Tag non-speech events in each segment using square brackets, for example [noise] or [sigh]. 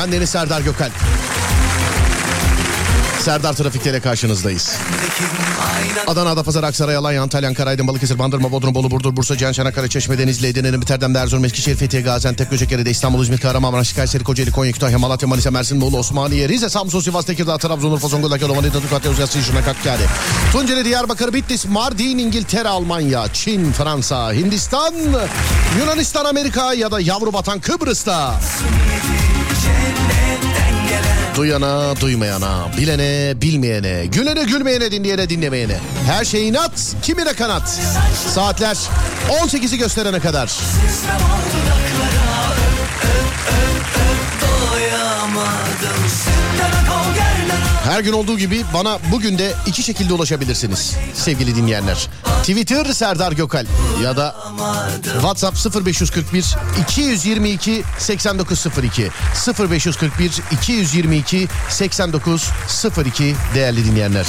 Ben Deniz Serdar Gökal. Serdar Trafik'te karşınızdayız. Adana, Adapazarı, Aksaray, Alanya, Antalya, Ankara, Aydın, Balıkesir, Bandırma, Bodrum, Bolu, Burdur, Bursa, Cihan, Çanakkale, Çeşme, Denizli, Edirne, Erim, Biterden, Erzurum, Eskişehir, Fethiye, Gaziantep, Göcekere, İstanbul, İzmir, Kahramanmaraş, Kayseri, Kocaeli, Konya, Kütahya, Malatya, Manisa, Mersin, Bolu, Osmaniye, Rize, Samsun, Sivas, Tekirdağ, Trabzon, Urfa, Zonguldak, Yalova, Nida, Tukatya, Uzay, Sinşuna, Kakkari, Tunceli, Diyarbakır, Bitlis, Mardin, İngiltere, Almanya, Çin, Fransa, Hindistan, Yunanistan, Amerika ya da yavru vatan Kıbrıs'ta. Duyana duymayana, bilene bilmeyene, gülene gülmeyene, dinleyene dinlemeyene. Her şey inat, kimine kanat. Saatler 18'i gösterene kadar. Doyamadım. Her gün olduğu gibi bana bugün de iki şekilde ulaşabilirsiniz sevgili dinleyenler. Twitter Serdar Gökal ya da WhatsApp 0541 222 8902 0541 222 8902 değerli dinleyenler.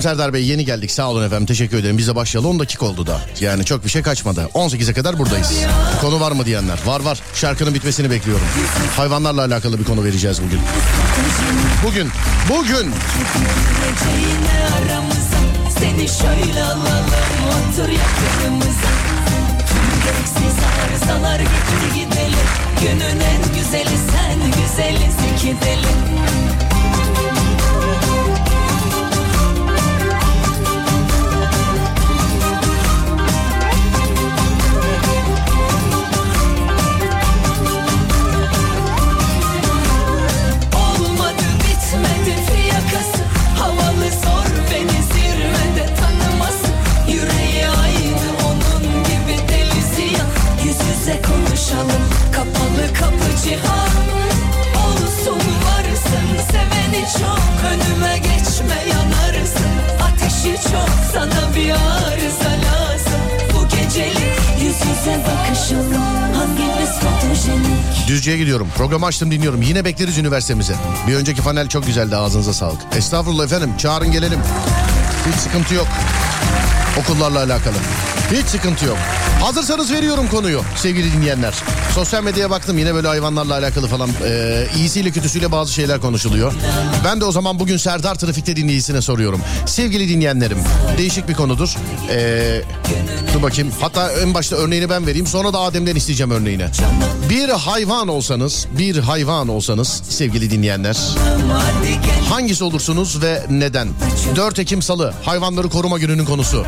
Selam Serdar Bey yeni geldik sağ olun efendim teşekkür ederim. Bize başlayalı 10 dakika oldu da. Yani çok bir şey kaçmadı. 18'e kadar buradayız. Konu var mı diyenler. Var var şarkının bitmesini bekliyorum. Hayvanlarla alakalı bir konu vereceğiz bugün. Bugün, bugün Seni şöyle alalım otur yakınımıza gereksiz arızalar gitti gidelim Günün en güzeli sen güzeliz gidelim Olmadı cihan Olsun varsın seveni çok Önüme geçme yanarsın Ateşi çok sana bir arıza Bu gecelik yüz yüze bakışalım Hangimiz fotojenik Düzce'ye gidiyorum. Programı açtım dinliyorum. Yine bekleriz üniversitemize. Bir önceki panel çok güzeldi ağzınıza sağlık. Estağfurullah efendim çağırın gelelim. Hiç sıkıntı yok. Okullarla alakalı. Hiç sıkıntı yok. Hazırsanız veriyorum konuyu sevgili dinleyenler. Sosyal medyaya baktım yine böyle hayvanlarla alakalı falan e, iyisiyle kötüsüyle bazı şeyler konuşuluyor. Ben de o zaman bugün Serdar Trafik'te dinleyicisine soruyorum. Sevgili dinleyenlerim değişik bir konudur. E, dur bakayım hatta en başta örneğini ben vereyim sonra da Adem'den isteyeceğim örneğini. Bir hayvan olsanız bir hayvan olsanız sevgili dinleyenler hangisi olursunuz ve neden? 4 Ekim Salı hayvanları koruma gününün konusu.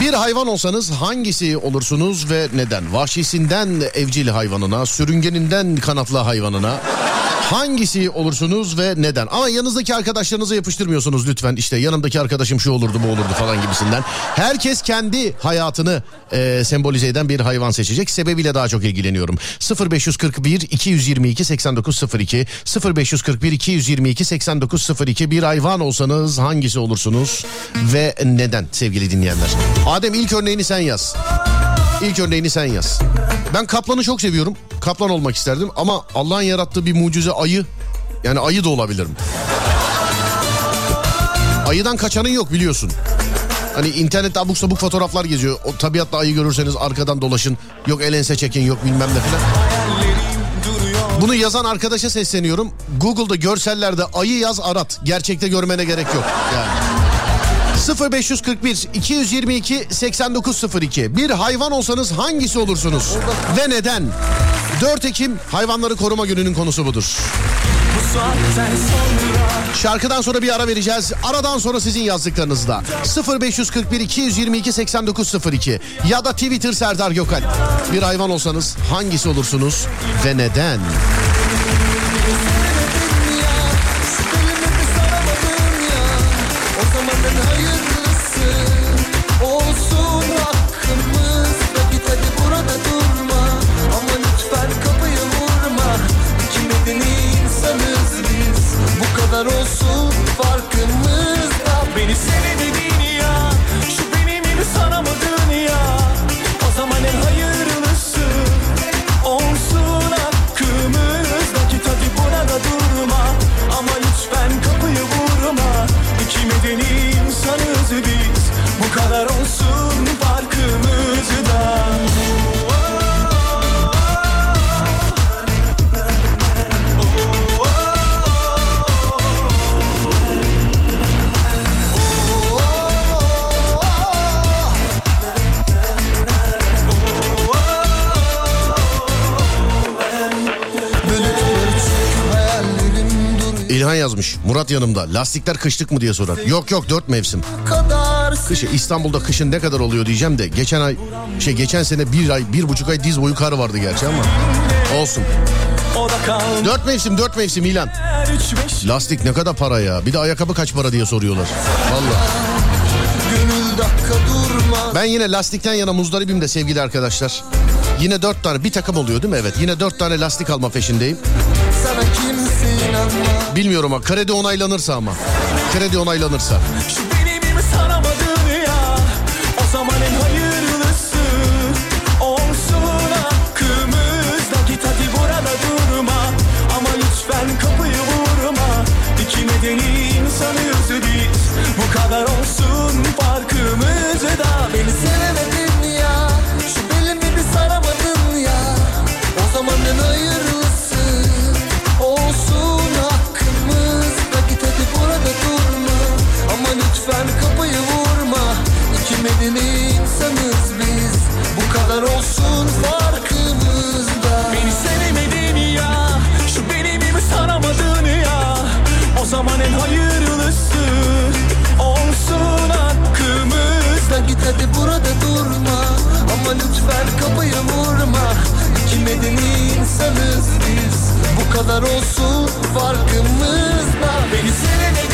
Bir hayvan olsanız hangisi olursunuz ve neden? Vahşisinden evcil hayvanına, sürüngeninden kanatlı hayvanına hangisi olursunuz ve neden? Ama yanınızdaki arkadaşlarınıza yapıştırmıyorsunuz lütfen. İşte yanımdaki arkadaşım şu olurdu bu olurdu falan gibisinden. Herkes kendi hayatını e, sembolize eden bir hayvan seçecek. Sebebiyle daha çok ilgileniyorum. 0541 222 8902 0541 222 8902 bir hayvan olsanız hangisi olursunuz ve neden sevgili dinleyenler? Adem ilk örneğini sen yaz. İlk örneğini sen yaz. Ben kaplanı çok seviyorum. Kaplan olmak isterdim ama Allah'ın yarattığı bir mucize ayı. Yani ayı da olabilirim. Ayıdan kaçanın yok biliyorsun. Hani internette abuk sabuk fotoğraflar geziyor. O tabiatta ayı görürseniz arkadan dolaşın. Yok el ense çekin yok bilmem ne filan. Bunu yazan arkadaşa sesleniyorum. Google'da görsellerde ayı yaz arat. Gerçekte görmene gerek yok. Yani. 0541 222 8902 Bir hayvan olsanız hangisi olursunuz? Ve neden? 4 Ekim Hayvanları Koruma Günü'nün konusu budur. Şarkıdan sonra bir ara vereceğiz. Aradan sonra sizin yazdıklarınızda 0541 222 8902 ya da Twitter Serdar Gökal. Bir hayvan olsanız hangisi olursunuz ve neden? İlhan yazmış. Murat yanımda. Lastikler kışlık mı diye sorar. Yok yok dört mevsim. Kışı İstanbul'da kışın ne kadar oluyor diyeceğim de geçen ay şey geçen sene bir ay bir buçuk ay diz boyu kar vardı gerçi ama olsun. Dört mevsim dört mevsim beş Lastik ne kadar para ya? Bir de ayakkabı kaç para diye soruyorlar. Durmaz Ben yine lastikten yana muzdaribim de sevgili arkadaşlar. Yine dört tane bir takım oluyor değil mi? Evet yine dört tane lastik alma peşindeyim. Bilmiyorum ama kredi onaylanırsa ama. Kredi onaylanırsa. Medeni insanız biz. Bu kadar olsun farkımızda Beni sevemedin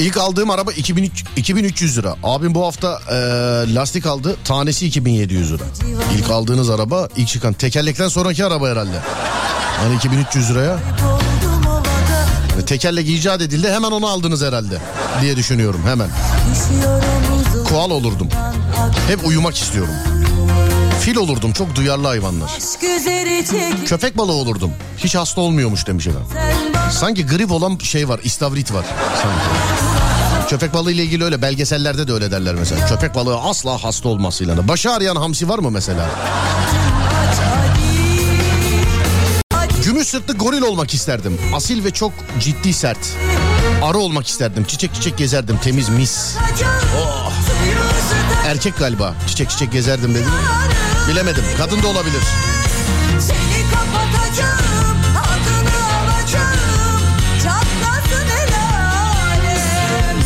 İlk aldığım araba 2300 2300 lira. Abim bu hafta e, lastik aldı. Tanesi 2700 lira. İlk aldığınız araba ilk çıkan tekerlekten sonraki araba herhalde. Hani 2300 liraya. Yani tekerlek icat edildi hemen onu aldınız herhalde diye düşünüyorum hemen. Koal olurdum. Hep uyumak istiyorum. Fil olurdum çok duyarlı hayvanlar. Köpek balığı olurdum. Hiç hasta olmuyormuş demiş bana Sanki grip olan şey var, istavrit var. Sanki. Köpek balığı ile ilgili öyle belgesellerde de öyle derler mesela. Köpek balığı asla hasta olmasıyla. Başı ağrıyan hamsi var mı mesela? Gümüş sırtlı goril olmak isterdim. Asil ve çok ciddi sert. Arı olmak isterdim. Çiçek çiçek gezerdim. Temiz mis. Oh. Erkek galiba. Çiçek çiçek gezerdim dedim. Bilemedim. Kadın da olabilir. Seni kapatacağım adını alacağım Çatlasın el alem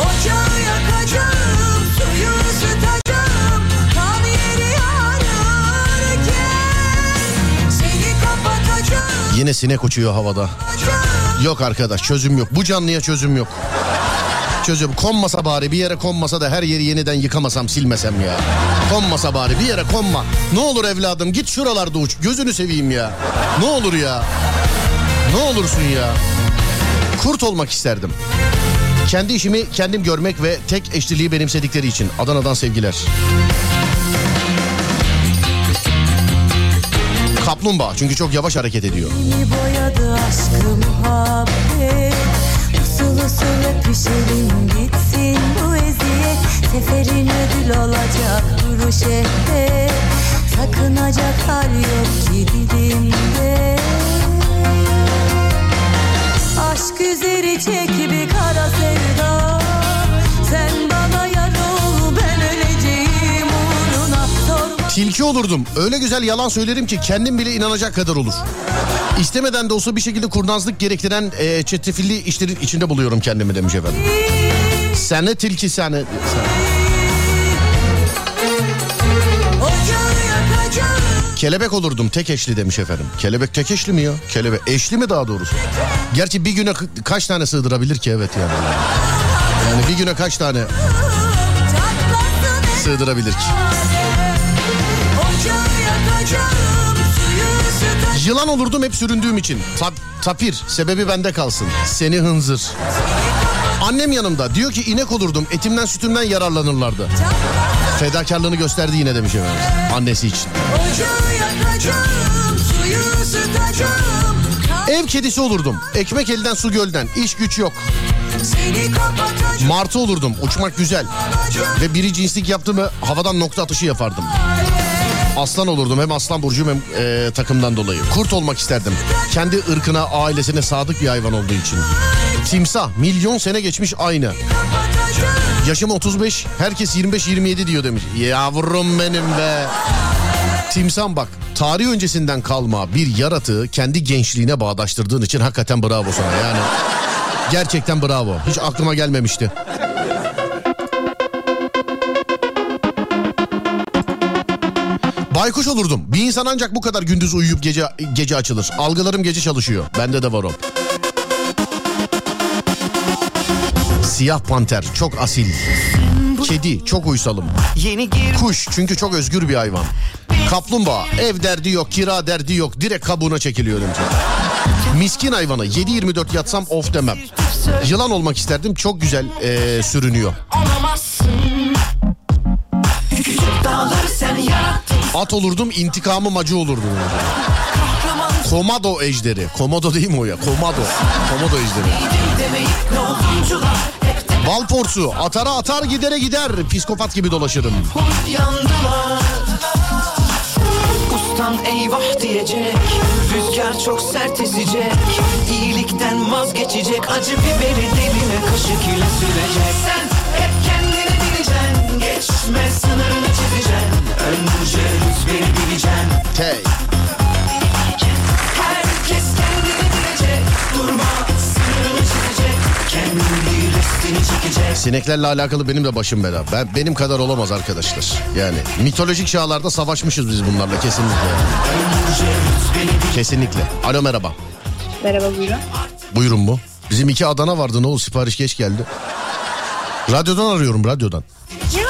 Ocağı yakacağım suyu ısıtacağım Kan yeri ağrırken Seni kapatacağım Yine sinek uçuyor havada. Yok arkadaş çözüm yok. Bu canlıya çözüm yok. Çözüm konmasa bari bir yere konmasa da her yeri yeniden yıkamasam silmesem ya. Konmasa bari bir yere konma. Ne olur evladım git şuralarda uç. Gözünü seveyim ya. Ne olur ya. Ne olursun ya. Kurt olmak isterdim. Kendi işimi kendim görmek ve tek eşliliği benimsedikleri için. Adana'dan sevgiler. Kaplumbağa çünkü çok yavaş hareket ediyor. Boyadı aşkı muhabbet Usul öpüşelim gitsin bu eziyet Seferin ödül olacak duruş ehde Sakınacak hal yok ki Aşk üzeri çek bir kara sevda Tilki olurdum. Öyle güzel yalan söylerim ki kendim bile inanacak kadar olur. İstemeden de olsa bir şekilde kurnazlık gerektiren e, çetrefilli işlerin içinde buluyorum kendimi demiş efendim. Sene tilki sene. ocağı yakacağım Kelebek olurdum tek eşli demiş efendim. Kelebek tek eşli mi ya? Kelebek eşli mi daha doğrusu? Gerçi bir güne ka- kaç tane sığdırabilir ki evet yani. Yani bir güne kaç tane sığdırabilir ki? Yılan olurdum hep süründüğüm için. Ta- tapir sebebi bende kalsın. Seni hınzır. Annem yanımda diyor ki inek olurdum etimden sütümden yararlanırlardı. Fedakarlığını gösterdi yine demiş efendim. Annesi için. Ev kedisi olurdum. Ekmek elden su gölden. İş güç yok. Martı olurdum. Uçmak güzel. Ve biri cinslik yaptı mı havadan nokta atışı yapardım. Aslan olurdum hem aslan burcuyum hem e, takımdan dolayı. Kurt olmak isterdim. Kendi ırkına, ailesine sadık bir hayvan olduğu için. Timsah milyon sene geçmiş aynı. Yaşım 35 herkes 25-27 diyor demiş. Yavrum benim be. Timsah bak tarih öncesinden kalma bir yaratığı kendi gençliğine bağdaştırdığın için hakikaten bravo sana yani. Gerçekten bravo. Hiç aklıma gelmemişti. Baykuş olurdum. Bir insan ancak bu kadar gündüz uyuyup gece gece açılır. Algılarım gece çalışıyor. Bende de var o. Siyah panter çok asil. Kedi çok uysalım. Kuş çünkü çok özgür bir hayvan. Kaplumbağa ev derdi yok, kira derdi yok. Direkt kabuğuna çekiliyor demiş. Miskin hayvanı 7-24 yatsam of demem. Yılan olmak isterdim çok güzel eee, sürünüyor. olamazsın At olurdum intikamım acı olurdu. Komodo ejderi. Komodo değil mi o ya? Komodo. Komodo ejderi. Bal porsu. Atara atar gidere gider. Psikopat gibi dolaşırım. Ustam eyvah diyecek Rüzgar çok sert esecek İyilikten vazgeçecek Acı biberi diline kaşık ile sürecek Sen hep kendini bileceksin Geçme sınırını çizeceksin Önce rüzgarı bileceksin Hey. Herkes kendini bilecek Durma sınırını çizecek Kendi restini çekecek Sineklerle alakalı benim de başım bela. Ben, benim kadar olamaz arkadaşlar. Yani mitolojik çağlarda savaşmışız biz bunlarla kesinlikle. Kesinlikle. Alo merhaba. Merhaba buyurun. Buyurun mu? Bizim iki Adana vardı ne oldu sipariş geç geldi. Radyodan arıyorum radyodan. Ya.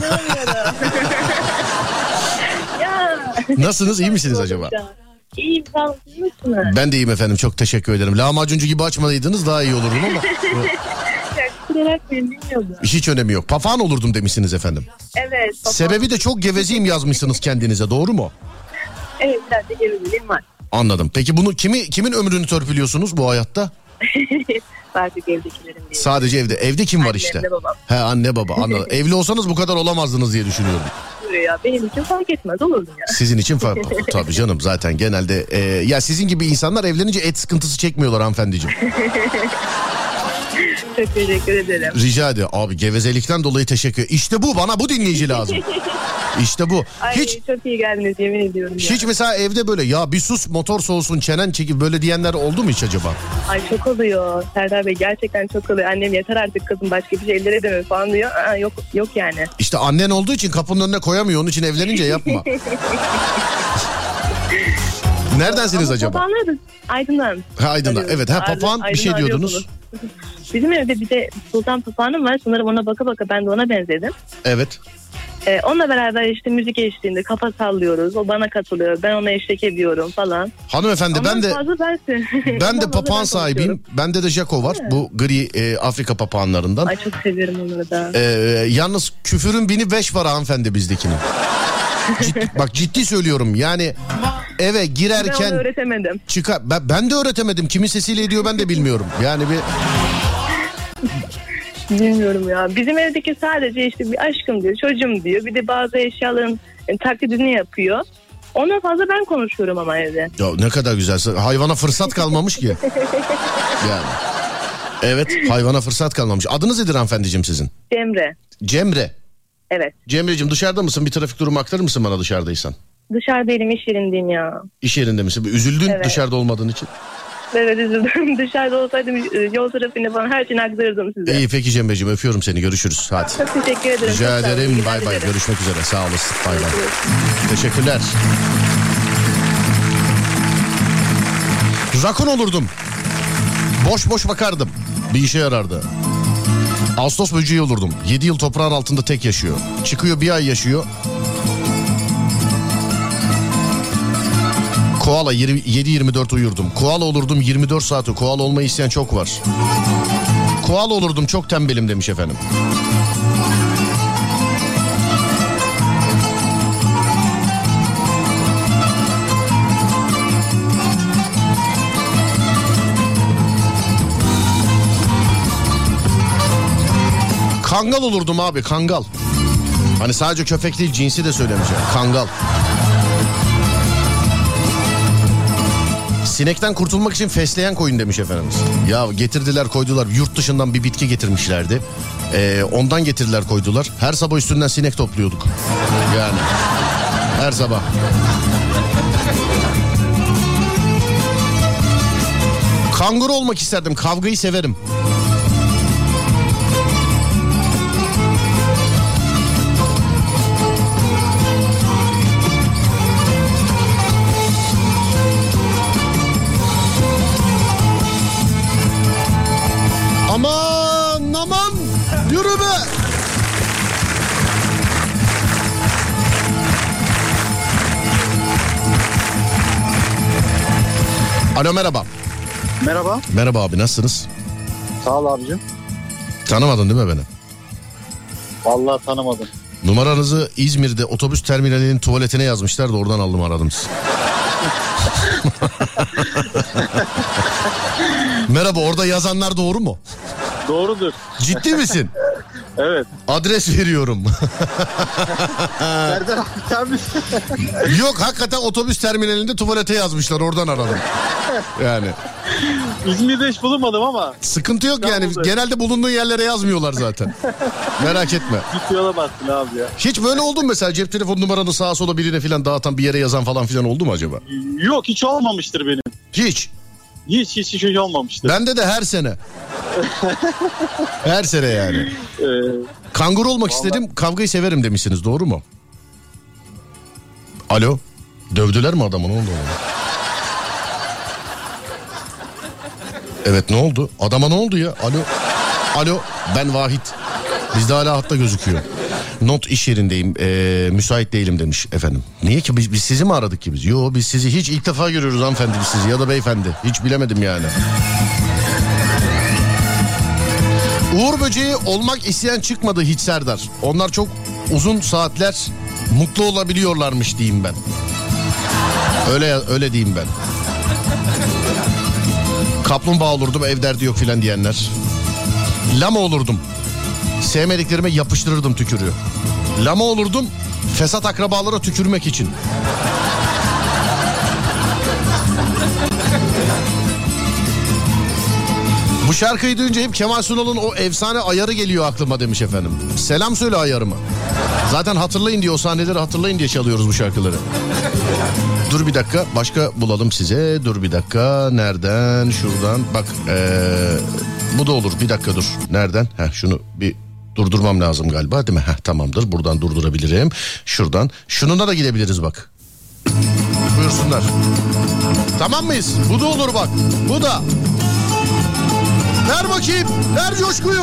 [laughs] Nasılsınız iyi misiniz acaba? İyiyim sağ olun. Siz nasılsınız? Ben de iyiyim efendim çok teşekkür ederim. Lahmacuncu gibi açmalıydınız daha iyi olurdum ama. Hiç önemi yok. Papağan olurdum demişsiniz efendim. Evet. papağan- Sebebi de çok gevezeyim yazmışsınız kendinize doğru mu? Evet biraz da gevezeliğim var. Anladım. Peki bunu kimi kimin ömrünü törpülüyorsunuz bu hayatta? [laughs] Sadece evdekilerin değil. Sadece evde. Evde kim var işte? babam. He anne baba anladım. [laughs] Evli olsanız bu kadar olamazdınız diye düşünüyorum. ya. Benim için fark etmez olurdum ya. Sizin için farklı. [laughs] Tabii canım zaten genelde. e, ya sizin gibi insanlar evlenince et sıkıntısı çekmiyorlar hanımefendiciğim. [laughs] Çok teşekkür ederim. Rica ediyorum. Abi gevezelikten dolayı teşekkür İşte bu bana bu dinleyici lazım. [laughs] İşte bu. Ay Hiç çok iyi geldiniz yemin ediyorum ya. hiç mesela evde böyle ya bir sus motor soğusun çenen çekip böyle diyenler oldu mu hiç acaba? Ay çok oluyor. Serdar Bey gerçekten çok oluyor. Annem yeter artık kızım başka bir şey ellere deme falan diyor. Aa, yok yok yani. İşte annen olduğu için kapının önüne koyamıyor. Onun için evlenince yapma. [laughs] Neredensiniz Ama acaba? Papağanlar da Aydın'dan. Ha, Aydın'dan. Evet, ha, Aydın- papağan bir şey diyordunuz. arıyorsunuz. Bizim evde bir de sultan papağanım var. Sanırım ona baka baka ben de ona benzedim. Evet. Ee, onunla beraber işte müzik eşliğinde kafa sallıyoruz. O bana katılıyor. Ben ona eşlik ediyorum falan. Hanımefendi Ondan ben de fazla bensin. [laughs] ben de Ondan papağan ben sahibiyim. Bende de Jaco var. Bu gri e, Afrika papağanlarından. Ay çok seviyorum onları da. Ee, yalnız küfürün bini beş var hanımefendi bizdekinin. Cid- [laughs] bak ciddi söylüyorum yani eve Ben girerken öğretemedim. çıkar ben, ben de öğretemedim kimin sesiyle ediyor ben de bilmiyorum yani bir Bilmiyorum ya. Bizim evdeki sadece işte bir aşkım diyor, çocuğum diyor. Bir de bazı eşyaların e, taklidini yapıyor. Ondan fazla ben konuşuyorum ama evde. ya ne kadar güzel hayvana fırsat kalmamış ki [laughs] yani evet hayvana fırsat kalmamış adınız nedir hanımefendiciğim sizin Cemre. Cemre Evet. Cemre'cim dışarıda mısın bir trafik durumu aktarır mısın bana dışarıdaysan Dışarıdayım iş yerindeyim ya. İş yerinde misin üzüldün Evet. dışarıda olmadığın için Evet üzüldüm. [laughs] Dışarıda olsaydım e, yol trafiğini falan her şeyini aktarırdım size. İyi peki Cemre'cim öpüyorum seni görüşürüz hadi Çok teşekkür ederim. Rica Çok ederim. Bay bay. Görüşmek üzere. Sağ olasın. Bay bay. Teşekkürler. Rakun olurdum. Boş boş bakardım. Bir işe yarardı. Ağustos böceği olurdum. 7 yıl toprağın altında tek yaşıyor. Çıkıyor bir ay yaşıyor. Koala 7-24 uyurdum. Koala olurdum 24 saati. Koala olmayı isteyen çok var. Koala olurdum çok tembelim demiş efendim. Kangal olurdum abi kangal. Hani sadece köpek değil cinsi de söylemiş yani. Kangal. Sinekten kurtulmak için fesleğen koyun demiş efendimiz. Ya getirdiler koydular yurt dışından bir bitki getirmişlerdi. Ee, ondan getirdiler koydular. Her sabah üstünden sinek topluyorduk. Yani her sabah. Kanguru olmak isterdim. Kavgayı severim. Alo merhaba. Merhaba. Merhaba abi nasılsınız? Sağ ol abicim. Tanımadın değil mi beni? Vallahi tanımadım. Numaranızı İzmir'de otobüs terminalinin tuvaletine yazmışlar da oradan aldım aradım sizi. [laughs] Merhaba orada yazanlar doğru mu? Doğrudur. Ciddi misin? [laughs] Evet. Adres veriyorum. [laughs] Serdar abi? Yok hakikaten otobüs terminalinde tuvalete yazmışlar oradan aradım. Yani İzmir'de hiç bulunmadım ama sıkıntı yok yani İstanbul'da. genelde bulunduğun yerlere yazmıyorlar zaten. Merak etme. git yola bastın abi ya. Hiç böyle oldu mu mesela cep telefon numaranı sağa sola birine filan dağıtan bir yere yazan falan filan oldu mu acaba? Yok hiç olmamıştır benim. Hiç. Hiç hiç hiç olmamıştır. Bende de her sene. her sene yani. Ee, Kanguru olmak istedim kavgayı severim demişsiniz doğru mu? Alo. Dövdüler mi adamı ne oldu? Evet ne oldu? Adama ne oldu ya? Alo. Alo ben Vahit. Bizde hala hatta gözüküyor. Not iş yerindeyim. Ee, müsait değilim demiş efendim. Niye ki biz, biz sizi mi aradık ki biz? Yo biz sizi hiç ilk defa görüyoruz hanımefendi biz sizi ya da beyefendi. Hiç bilemedim yani. Uğur böceği olmak isteyen çıkmadı hiç Serdar. Onlar çok uzun saatler mutlu olabiliyorlarmış diyeyim ben. Öyle öyle diyeyim ben. Kaplumbağa olurdum ev derdi yok filan diyenler. Lama olurdum. Sevmediklerime yapıştırırdım tükürüğü. Lama olurdum fesat akrabalara tükürmek için. Bu şarkıyı duyunca hep Kemal Sunal'ın o efsane ayarı geliyor aklıma demiş efendim. Selam söyle ayarıma. Zaten hatırlayın diye o sahneleri hatırlayın diye çalıyoruz bu şarkıları. Dur bir dakika başka bulalım size. Dur bir dakika nereden şuradan bak ee, bu da olur bir dakika dur. Nereden? Heh, şunu bir durdurmam lazım galiba değil mi? Heh, tamamdır buradan durdurabilirim. Şuradan şununla da gidebiliriz bak. Buyursunlar. Tamam mıyız? Bu da olur bak. Bu da. Ver bakayım. Ver coşkuyu.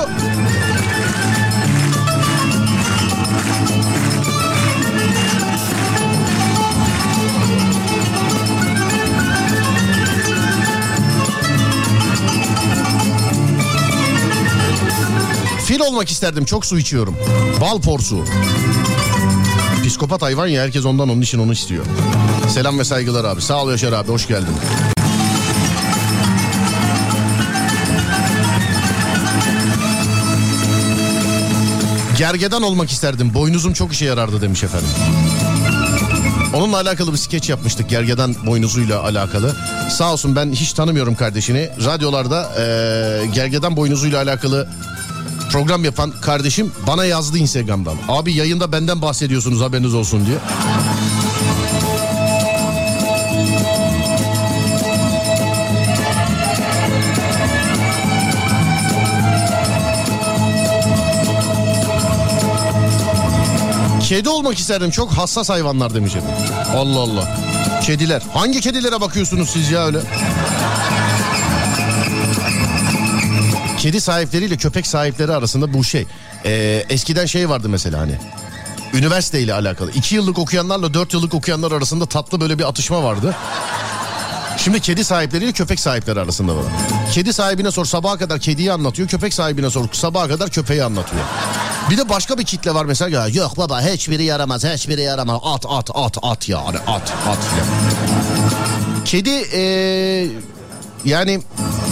Fil olmak isterdim. Çok su içiyorum. Bal porsuğu. Psikopat hayvan ya herkes ondan onun için onu istiyor. Selam ve saygılar abi. Sağ ol Yaşar abi hoş geldin. Gergedan olmak isterdim. Boynuzum çok işe yarardı demiş efendim. Onunla alakalı bir skeç yapmıştık gergedan boynuzuyla alakalı. Sağ olsun ben hiç tanımıyorum kardeşini. Radyolarda eee gergedan boynuzuyla alakalı program yapan kardeşim bana yazdı Instagram'dan. Abi yayında benden bahsediyorsunuz haberiniz olsun diye. Kedi olmak isterdim. Çok hassas hayvanlar demiş. Allah Allah. Kediler. Hangi kedilere bakıyorsunuz siz ya öyle? Kedi sahipleriyle köpek sahipleri arasında bu şey. Ee, eskiden şey vardı mesela hani. Üniversiteyle alakalı. iki yıllık okuyanlarla dört yıllık okuyanlar arasında tatlı böyle bir atışma vardı. Şimdi kedi sahipleriyle köpek sahipleri arasında var. Kedi sahibine sor sabaha kadar kediyi anlatıyor. Köpek sahibine sor sabaha kadar köpeği anlatıyor. Bir de başka bir kitle var mesela ya yok baba hiçbiri yaramaz hiçbiri yaramaz at at at at ya hani at at filan. Kedi ee, Yani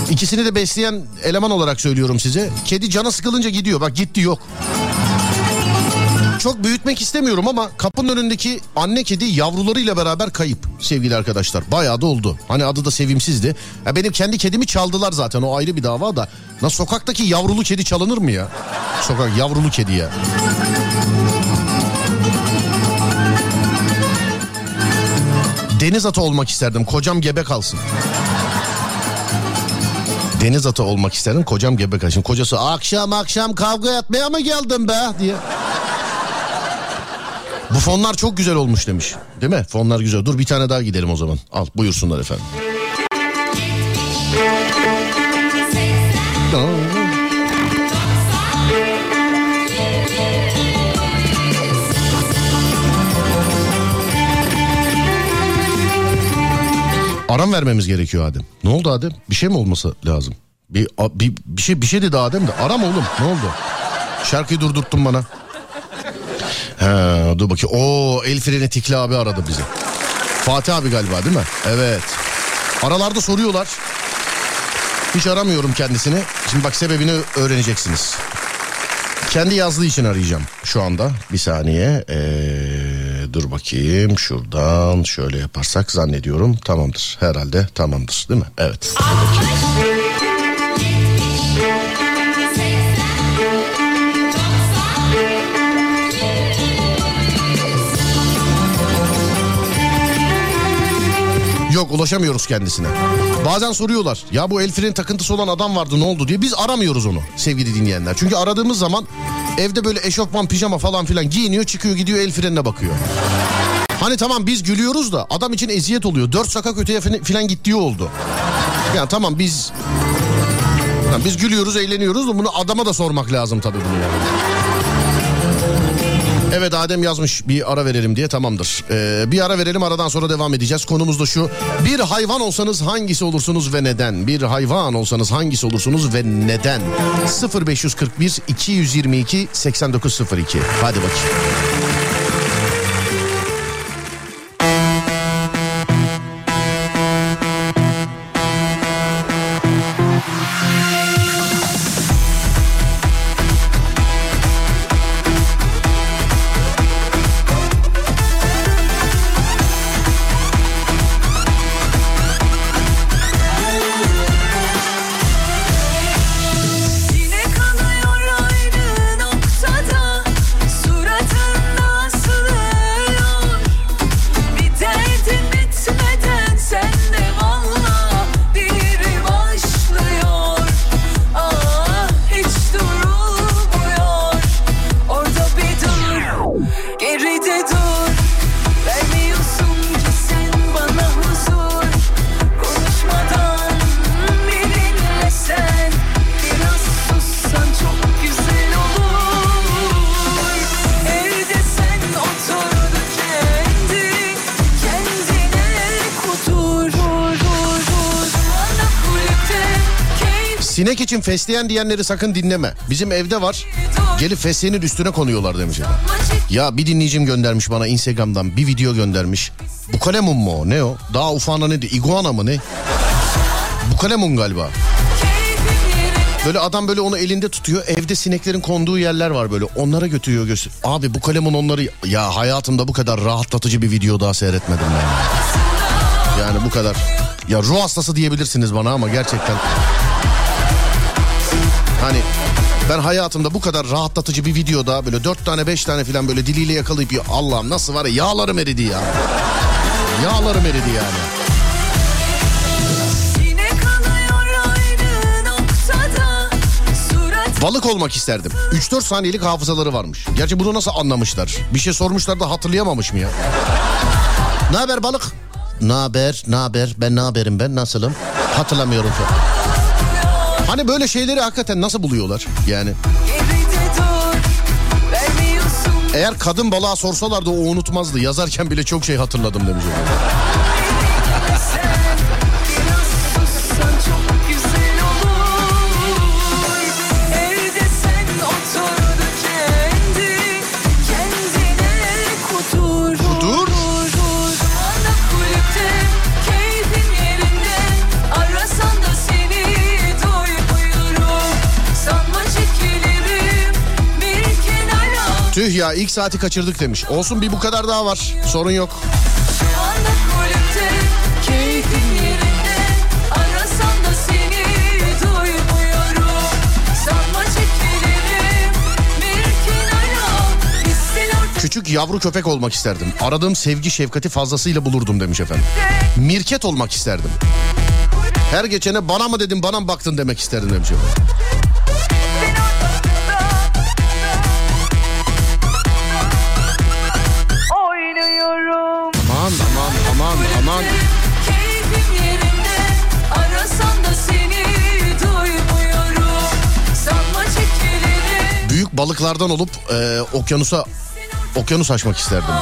ikisini de besleyen eleman olarak söylüyorum size. Kedi canı sıkılınca gidiyor. Bak gitti yok. Çok büyütmek istemiyorum ama kapının önündeki anne kedi yavrularıyla beraber kayıp sevgili arkadaşlar. Bayağı da oldu. Hani adı da sevimsizdi. Ya benim kendi kedimi çaldılar zaten o ayrı bir dava da. Nasıl sokaktaki yavrulu kedi çalınır mı ya? Sokak yavrulu kedi ya. Deniz atı olmak isterdim. Kocam gebe kalsın. Deniz atı olmak isterdim. Kocam gebe kalsın. Kocası akşam akşam kavga etmeye mi geldin be diye. Bu fonlar çok güzel olmuş demiş. Değil mi? Fonlar güzel. Dur bir tane daha gidelim o zaman. Al buyursunlar efendim. Aram vermemiz gerekiyor Adem. Ne oldu Adem? Bir şey mi olması lazım? Bir, a- bir, bir şey bir şey dedi Adem de. Aram oğlum. Ne oldu? Şarkıyı durdurttun bana. He, dur bakayım. Oo el freni abi aradı bizi. Fatih abi galiba değil mi? Evet. Aralarda soruyorlar. Hiç aramıyorum kendisini. Şimdi bak sebebini öğreneceksiniz. Kendi yazdığı için arayacağım şu anda. Bir saniye. Ee, dur bakayım. Şuradan şöyle yaparsak zannediyorum. Tamamdır. Herhalde tamamdır değil mi? Evet. Yok ulaşamıyoruz kendisine. Bazen soruyorlar ya bu el freni takıntısı olan adam vardı ne oldu diye. Biz aramıyoruz onu sevgili dinleyenler. Çünkü aradığımız zaman evde böyle eşofman pijama falan filan giyiniyor çıkıyor gidiyor el frenine bakıyor. Hani tamam biz gülüyoruz da adam için eziyet oluyor. Dört sokak öteye filan gittiği oldu. Yani tamam biz yani biz gülüyoruz eğleniyoruz da bunu adama da sormak lazım tabii bunu yani. Evet Adem yazmış bir ara verelim diye tamamdır. Ee, bir ara verelim aradan sonra devam edeceğiz. Konumuz da şu. Bir hayvan olsanız hangisi olursunuz ve neden? Bir hayvan olsanız hangisi olursunuz ve neden? 0541 222 8902. Hadi bakayım. İçin fesleğen diyenleri sakın dinleme. Bizim evde var. Gelip fesleğenin üstüne konuyorlar demiş. Ya bir dinleyicim göndermiş bana Instagram'dan bir video göndermiş. Bu kalemun mu o? Ne o? Daha ufağına ne diyor? Iguana mı ne? Bu kalemun galiba. Böyle adam böyle onu elinde tutuyor. Evde sineklerin konduğu yerler var böyle. Onlara götürüyor göster. Abi bu kalemun onları ya hayatımda bu kadar rahatlatıcı bir video daha seyretmedim ben. Yani bu kadar. Ya ruh hastası diyebilirsiniz bana ama gerçekten. Hani ben hayatımda bu kadar rahatlatıcı bir videoda böyle dört tane beş tane falan böyle diliyle yakalayıp ya Allah'ım nasıl var ya yağlarım eridi ya. Yağlarım eridi yani. Balık olmak isterdim. 3-4 saniyelik hafızaları varmış. Gerçi bunu nasıl anlamışlar? Bir şey sormuşlar da hatırlayamamış mı ya? Ne haber balık? Ne haber? Ne haber? Ben ne haberim ben? Nasılım? Hatırlamıyorum falan. Hani böyle şeyleri hakikaten nasıl buluyorlar? Yani eğer kadın balığa sorsalardı o unutmazdı. Yazarken bile çok şey hatırladım demiş. Ya ilk saati kaçırdık demiş. Olsun bir bu kadar daha var. Sorun yok. Küçük yavru köpek olmak isterdim. Aradığım sevgi şefkati fazlasıyla bulurdum demiş efendim. Mirket olmak isterdim. Her geçene bana mı dedin bana mı baktın demek isterdim demiş efendim. Balıklardan olup e, okyanusa okyanus açmak isterdim.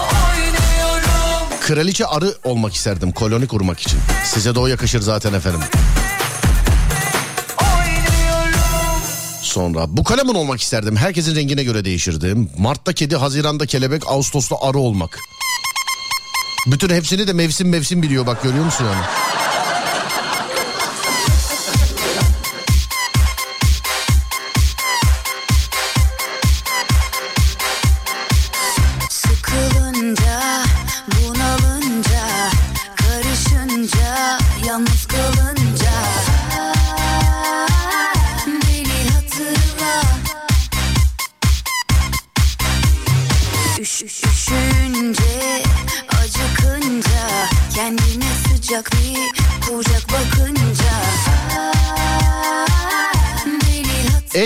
Kraliçe arı olmak isterdim koloni kurmak için. Size de o yakışır zaten efendim. Sonra bu kalemun olmak isterdim. Herkesin rengine göre değişirdi. Mart'ta kedi, Haziran'da kelebek, Ağustos'ta arı olmak. Bütün hepsini de mevsim mevsim biliyor bak görüyor musun yani?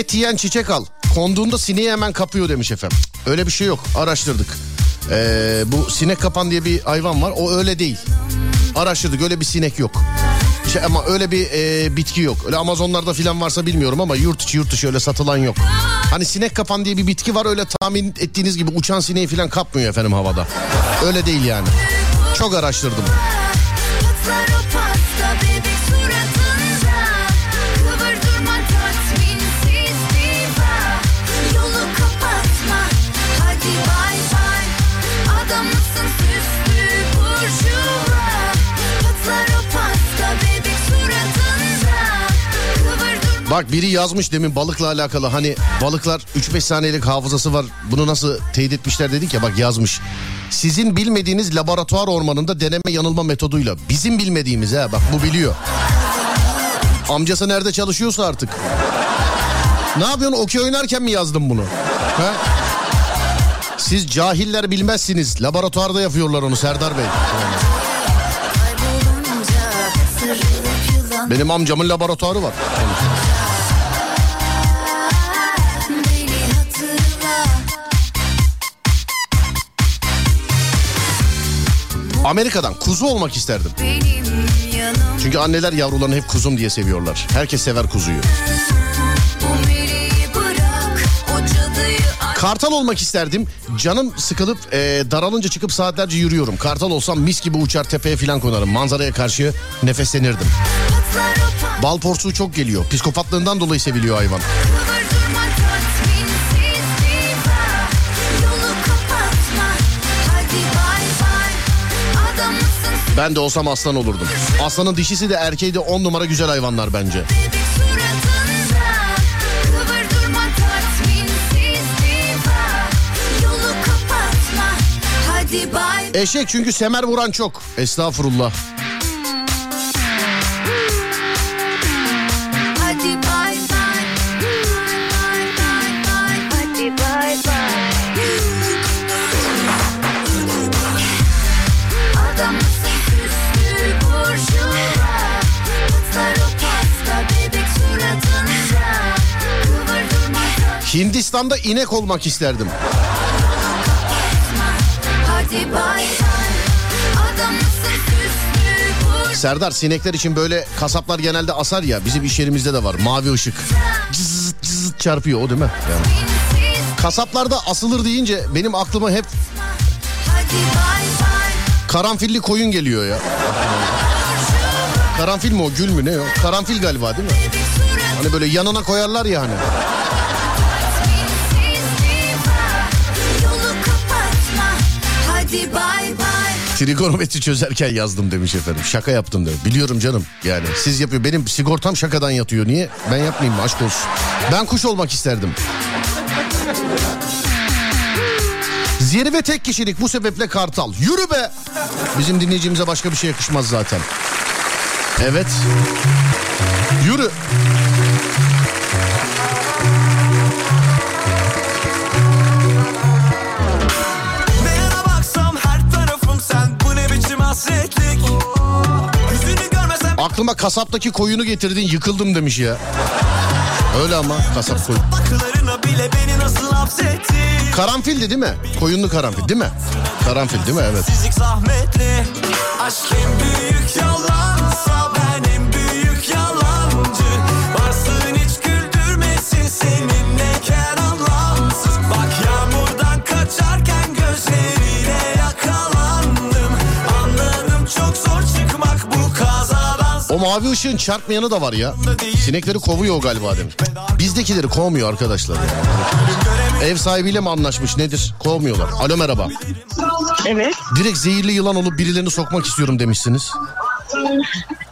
Et yiyen çiçek al. Konduğunda sineği hemen kapıyor demiş efendim. Öyle bir şey yok. Araştırdık. Ee, bu sinek kapan diye bir hayvan var. O öyle değil. Araştırdık. Öyle bir sinek yok. Şey, ama öyle bir e, bitki yok. Öyle Amazonlarda filan varsa bilmiyorum ama yurt içi yurt dışı öyle satılan yok. Hani sinek kapan diye bir bitki var. Öyle tahmin ettiğiniz gibi uçan sineği filan kapmıyor efendim havada. Öyle değil yani. Çok araştırdım. Bak biri yazmış demin balıkla alakalı hani balıklar 3-5 saniyelik hafızası var. Bunu nasıl teyit etmişler dedik ya bak yazmış. Sizin bilmediğiniz laboratuvar ormanında deneme yanılma metoduyla bizim bilmediğimiz ha bak bu biliyor. Amcası nerede çalışıyorsa artık. Ne yapıyorsun okey oynarken mi yazdın bunu? Ha? Siz cahiller bilmezsiniz. Laboratuvarda yapıyorlar onu Serdar Bey. Benim amcamın laboratuvarı var. Beni Amerika'dan kuzu olmak isterdim. Çünkü anneler yavrularını hep kuzum diye seviyorlar. Herkes sever kuzuyu. Kartal olmak isterdim. Canım sıkılıp e, daralınca çıkıp saatlerce yürüyorum. Kartal olsam mis gibi uçar tepeye falan konarım. Manzaraya karşı nefeslenirdim. Bal porsuğu çok geliyor. Psikopatlığından dolayı seviliyor hayvan. Ben de olsam aslan olurdum. Aslanın dişisi de erkeği de on numara güzel hayvanlar bence. Eşek çünkü semer vuran çok. Estağfurullah. Hindistan'da inek olmak isterdim. Serdar sinekler için böyle kasaplar genelde asar ya. Bizim iş yerimizde de var. Mavi ışık. Cızıt cızıt çarpıyor o değil mi? Yani. Kasaplarda asılır deyince benim aklıma hep karanfilli koyun geliyor ya. Karanfil mi o gül mü ne o? Karanfil galiba değil mi? Hani böyle yanına koyarlar ya hani. Trigonometri çözerken yazdım demiş efendim. Şaka yaptım demiş. Biliyorum canım yani. Siz yapıyor. Benim sigortam şakadan yatıyor. Niye? Ben yapmayayım mı? Aşk olsun. Ben kuş olmak isterdim. Zirve tek kişilik bu sebeple Kartal. Yürü be. Bizim dinleyicimize başka bir şey yakışmaz zaten. Evet. Yürü. Aklıma kasaptaki koyunu getirdin yıkıldım demiş ya. Öyle ama kasap koyun. Karanfildi değil mi? Koyunlu karanfil değil mi? Karanfil değil mi? Evet. Sizlik zahmetli Aşk en büyük yalansa mavi ışığın çarpmayanı da var ya. Sinekleri kovuyor galiba demiş. Bizdekileri kovmuyor arkadaşlar ya. Ev sahibiyle mi anlaşmış nedir? Kovmuyorlar. Alo merhaba. Evet. Direkt zehirli yılan olup birilerini sokmak istiyorum demişsiniz.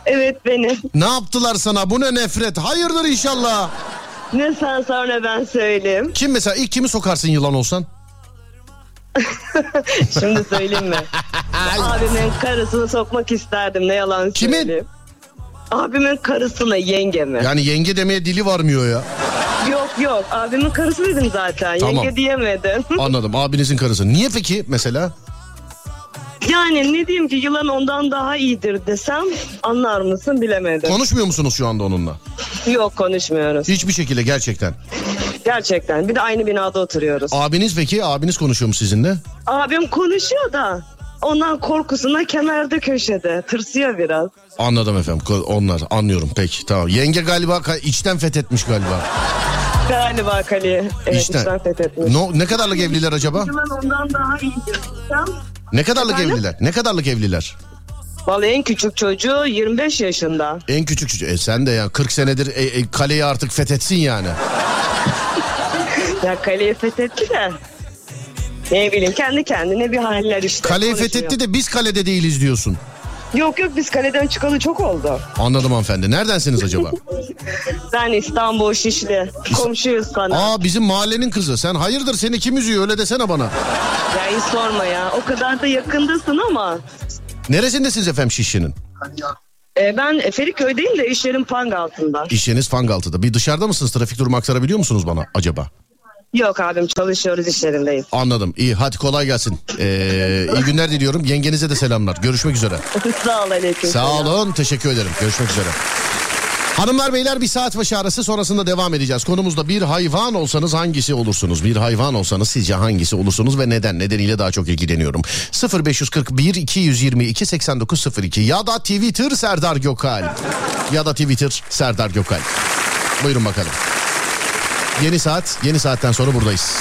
Evet benim. Ne yaptılar sana? Bu ne nefret? Hayırdır inşallah. Ne sen sonra ben söyleyeyim. Kim mesela ilk kimi sokarsın yılan olsan? [laughs] Şimdi söyleyeyim mi? [laughs] Abimin karısını sokmak isterdim ne yalan Kimin? söyleyeyim. Abimin karısını yengemi. Yani yenge demeye dili varmıyor ya. Yok yok abimin karısı dedim zaten. Tamam. Yenge diyemedim. [laughs] Anladım abinizin karısı. Niye peki mesela? yani ne diyeyim ki yılan ondan daha iyidir desem anlar mısın bilemedim. Konuşmuyor musunuz şu anda onunla? yok konuşmuyoruz. Hiçbir şekilde gerçekten. Gerçekten bir de aynı binada oturuyoruz. Abiniz peki? Abiniz konuşuyor mu sizinle? Abim konuşuyor da ondan korkusuna kenarda köşede tırsıyor biraz. Anladım efendim. Onlar anlıyorum peki tamam. Yenge galiba içten fethetmiş galiba. Galiba Kali. Evet İçten. içten fethetmiş. No, ne kadarlık evliler acaba? Yılan ondan daha iyidir Ne kadarlık Efendim? evliler? Ne kadarlık evliler? Vallahi en küçük çocuğu 25 yaşında. En küçük çocuğu. E sen de ya 40 senedir e, e, kaleyi artık fethetsin yani. Ya kaleyi fethetti de. Ne bileyim kendi kendine bir haller işte. Kaleyi konuşuyor. fethetti de biz kalede değiliz diyorsun. Yok yok biz kaleden çıkalı çok oldu. Anladım hanımefendi. Neredensiniz acaba? [laughs] Ben İstanbul Şişli. Komşuyuz sana. Aa bizim mahallenin kızı. Sen hayırdır seni kim üzüyor öyle desene bana. Ya hiç sorma ya. O kadar da yakındasın ama. Neresindesiniz efendim Şişli'nin? E, ben Feriköy'deyim de işlerim pang altında. İşiniz Fangaltı'da. Bir dışarıda mısınız? Trafik durumu aktarabiliyor musunuz bana acaba? Yok abim çalışıyoruz işlerindeyiz. Anladım. İyi hadi kolay gelsin. Ee, iyi günler diliyorum. Yengenize de selamlar. Görüşmek üzere. [laughs] Sağ ol aleyküm. Sağ olun. Teşekkür ederim. Görüşmek üzere. Hanımlar beyler bir saat başı arası sonrasında devam edeceğiz. Konumuzda bir hayvan olsanız hangisi olursunuz? Bir hayvan olsanız sizce hangisi olursunuz ve neden? Nedeniyle daha çok ilgileniyorum. 0541 222 8902 ya da Twitter Serdar Gökal. Ya da Twitter Serdar Gökal. Buyurun bakalım. Yeni saat, yeni saatten sonra buradayız.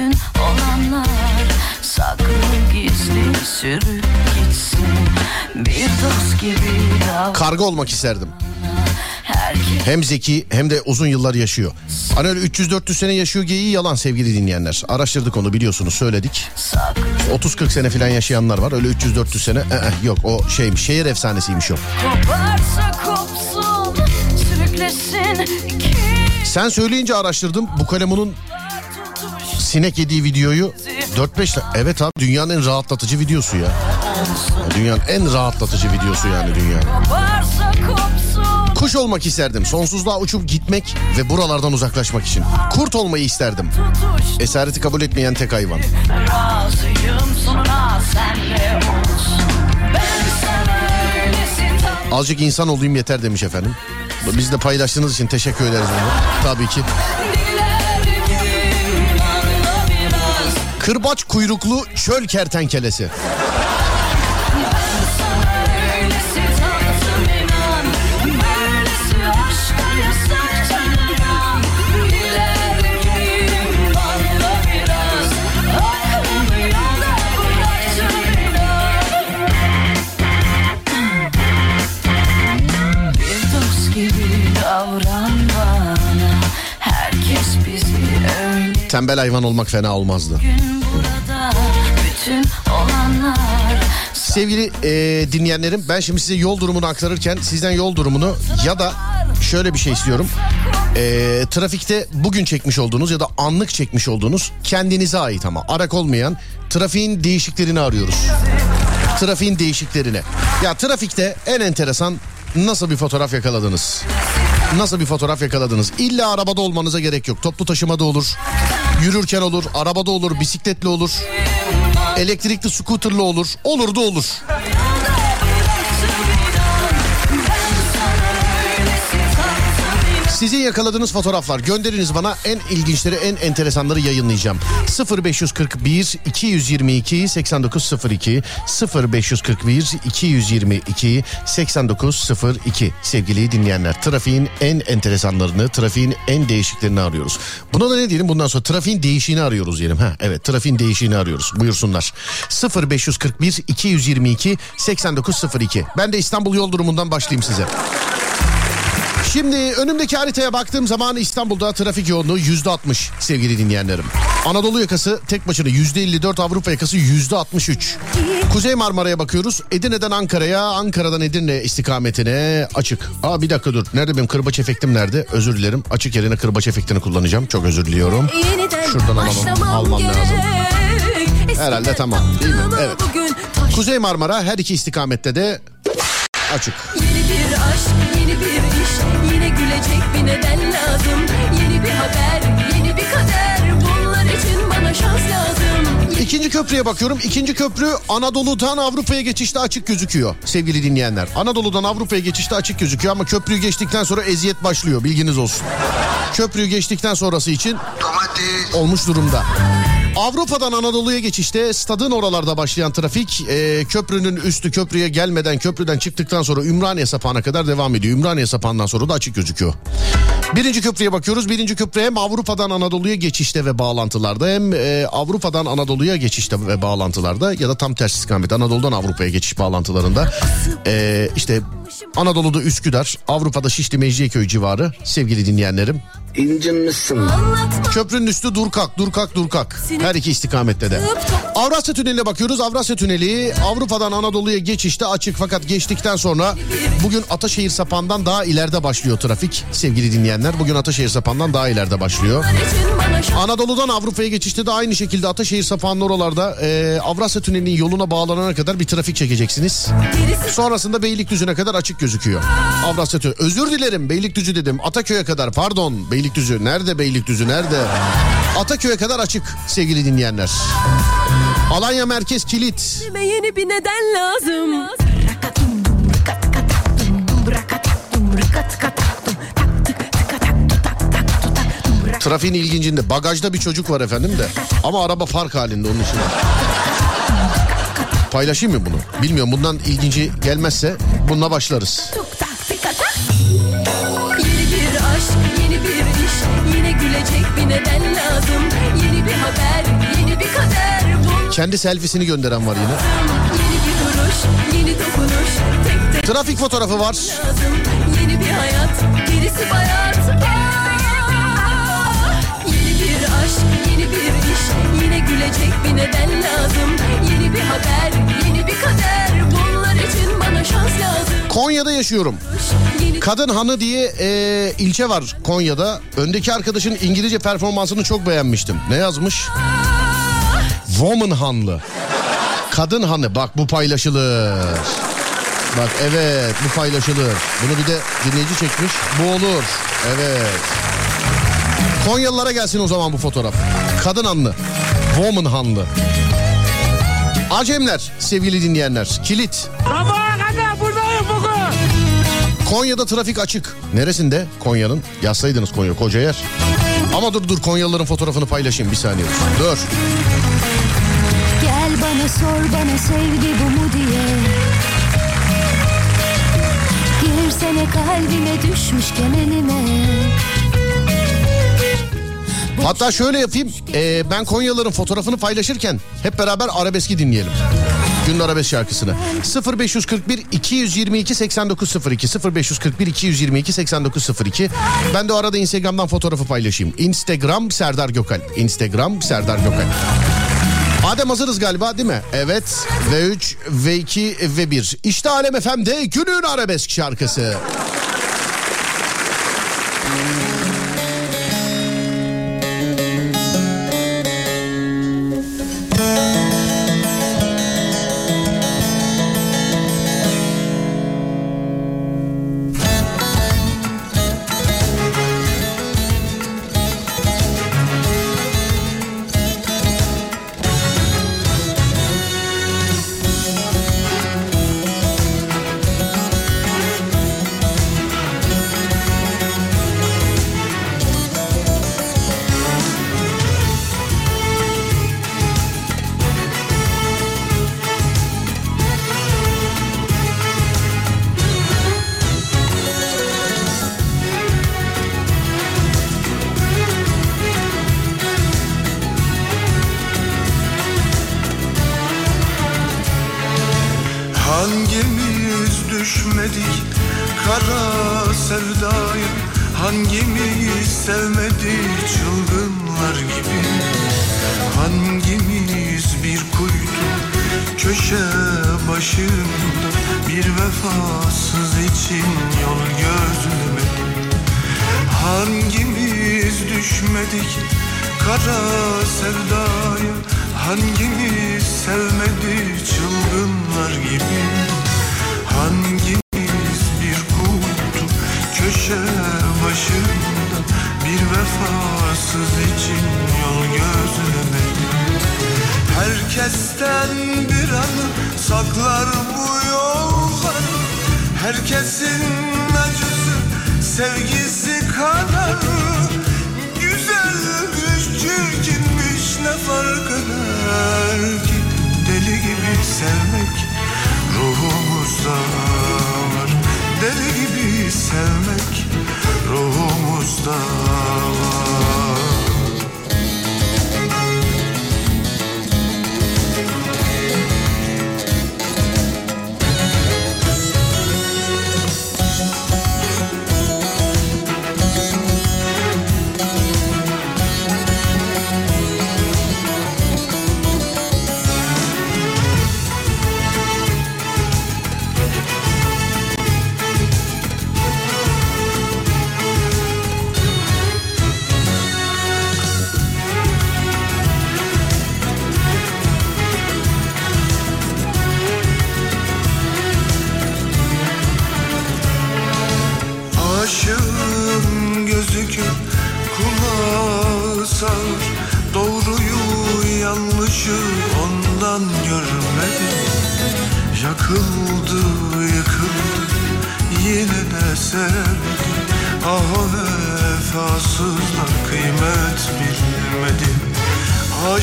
Bütün olanlar Saklı gizli sürüp gitsin Bir dost gibi davran Karga olmak isterdim. Hem zeki hem de uzun yıllar yaşıyor. Hani öyle 300-400 sene yaşıyor geyiği yalan sevgili dinleyenler. Araştırdık onu biliyorsunuz söyledik. saklı 30-40 sene falan yaşayanlar var. Öyle 300-400 sene. Ee, yok o şeymiş şehir efsanesiymiş ki Sen söyleyince araştırdım. Bu kalemunun sinek yediği videoyu 4-5 tane. Evet abi dünyanın en rahatlatıcı videosu ya. Dünyanın en rahatlatıcı videosu yani dünya. Kuş olmak isterdim. Sonsuzluğa uçup gitmek ve buralardan uzaklaşmak için. Kurt olmayı isterdim. Esareti kabul etmeyen tek hayvan. Azıcık insan olayım yeter demiş efendim. Biz de paylaştığınız için teşekkür ederiz bunu. Tabii ki. Kırbaç kuyruklu çöl kertenkelesi. Tembel hayvan olmak fena olmazdı. Sevgili e, dinleyenlerim ben şimdi size yol durumunu aktarırken sizden yol durumunu ya da şöyle bir şey istiyorum. E, trafikte bugün çekmiş olduğunuz ya da anlık çekmiş olduğunuz kendinize ait ama arak olmayan trafiğin değişiklerini arıyoruz. Trafiğin değişiklerini. Ya trafikte en enteresan nasıl bir fotoğraf yakaladınız? Nasıl bir fotoğraf yakaladınız? İlla arabada olmanıza gerek yok. Toplu taşımada olur, yürürken olur, arabada olur, bisikletle olur, elektrikli scooterlı olur. Olur da olur. Sizin yakaladığınız fotoğraflar gönderiniz bana en ilginçleri en enteresanları yayınlayacağım. 0541 222 8902 0541 222 8902 sevgili dinleyenler trafiğin en enteresanlarını trafiğin en değişiklerini arıyoruz. Buna da ne diyelim bundan sonra trafiğin değişiğini arıyoruz diyelim. Ha, evet trafiğin değişiğini arıyoruz buyursunlar. 0541 222 8902 ben de İstanbul yol durumundan başlayayım size. Şimdi önümdeki haritaya baktığım zaman İstanbul'da trafik yoğunluğu yüzde altmış sevgili dinleyenlerim. Anadolu yakası tek başına yüzde 54 Avrupa yakası yüzde 63. Kuzey Marmara'ya bakıyoruz. Edirne'den Ankara'ya, Ankara'dan Edirne istikametine açık. Aa bir dakika dur. Nerede benim kırbaç efektim nerede? Özür dilerim. Açık yerine kırbaç efektini kullanacağım. Çok özür diliyorum. Şuradan alalım. Almam lazım. Herhalde tamam, değil mi? Evet. Kuzey Marmara her iki istikamette de açık. Yeni bir aşk, neden lazım. Yeni bir haber, yeni bir kader. Bunlar için bana şans lazım. İkinci köprüye bakıyorum. İkinci köprü Anadolu'dan Avrupa'ya geçişte açık gözüküyor sevgili dinleyenler. Anadolu'dan Avrupa'ya geçişte açık gözüküyor ama köprüyü geçtikten sonra eziyet başlıyor bilginiz olsun. Köprüyü geçtikten sonrası için olmuş durumda. Avrupa'dan Anadolu'ya geçişte stadın oralarda başlayan trafik e, köprünün üstü köprüye gelmeden köprüden çıktıktan sonra Ümraniye sapağına kadar devam ediyor. Ümraniye sapağından sonra da açık gözüküyor. Birinci köprüye bakıyoruz. Birinci köprü hem Avrupa'dan Anadolu'ya geçişte ve bağlantılarda hem e, Avrupa'dan Anadolu'ya geçişte ve bağlantılarda ya da tam tersi istikamet Anadolu'dan Avrupa'ya geçiş bağlantılarında e, işte Anadolu'da Üsküdar, Avrupa'da Şişli Mecidiyeköy civarı sevgili dinleyenlerim. İncinmişsin. Köprünün üstü Durkak, Durkak, Durkak. Her iki istikamette de. Avrasya Tüneli'ne bakıyoruz. Avrasya Tüneli Avrupa'dan Anadolu'ya geçişte açık fakat geçtikten sonra bugün Ataşehir sapağından daha ileride başlıyor trafik. Sevgili dinleyenler bugün Ataşehir sapağından daha ileride başlıyor. Anadolu'dan Avrupa'ya geçişte de aynı şekilde Ataşehir sapağının oralarda e, Avrasya Tüneli'nin yoluna bağlanana kadar bir trafik çekeceksiniz. Sonrasında Beylikdüzü'ne kadar açık gözüküyor. Avrasya Tüneli. Özür dilerim Beylikdüzü dedim. Ataköy'e kadar pardon Beylikdüzü. Nerede Beylikdüzü nerede? Ataköy'e kadar açık sevgili dinleyenler. Alanya Merkez Kilit. Yeni bir neden lazım. Trafiğin ilgincinde. Bagajda bir çocuk var efendim de. Ama araba fark halinde onun için. Paylaşayım mı bunu? Bilmiyorum bundan ilginci gelmezse bununla başlarız. Yeni bir aşk, yeni bir iş, yine gülecek bir neden lazım. Yeni bir haber, yeni bir kader. Bunlar Kendi selfiesini gönderen var yine. yeni bir duruş, yeni dokunuş. Tek tek Trafik fotoğrafı var. lazım. Yeni bir hayat, gerisi bayat. Yeni bir aşk, yeni bir iş, yine gülecek bir neden lazım. Yeni bir haber, yeni bir kader. Bunlar için bana şans lazım. Konya'da yaşıyorum. Kadın Hanı diye e, ilçe var Konya'da. Öndeki arkadaşın İngilizce performansını çok beğenmiştim. Ne yazmış? Woman Hanlı. Kadın Hanı bak bu paylaşılır. Bak evet bu paylaşılır. Bunu bir de dinleyici çekmiş. Bu olur. Evet. Konyalılara gelsin o zaman bu fotoğraf. Kadın Hanlı. Woman Hanlı. Acemler sevgili dinleyenler. Kilit. Konya'da trafik açık. Neresinde? Konya'nın. Yazsaydınız Konya koca yer. Ama dur dur Konyalıların fotoğrafını paylaşayım bir saniye. Dur. Gel bana sor bana sevgi bu mu diye Girsene kalbime düşmüş kemenime Hatta şöyle yapayım. Ee, ben Konyalıların fotoğrafını paylaşırken hep beraber arabeski dinleyelim. Günün arabesk şarkısını. 0541 222 8902 0541 222 8902 Ben de o arada Instagram'dan fotoğrafı paylaşayım. Instagram Serdar Gökal. Instagram Serdar Gökal. Adem hazırız galiba değil mi? Evet. V3, V2, V1. İşte Alem FM'de günün arabesk şarkısı. Sevgisi kadar Güzelmiş çirkinmiş ne fark eder ki? Deli gibi sevmek ruhumuzda var. Deli gibi sevmek ruhumuzda var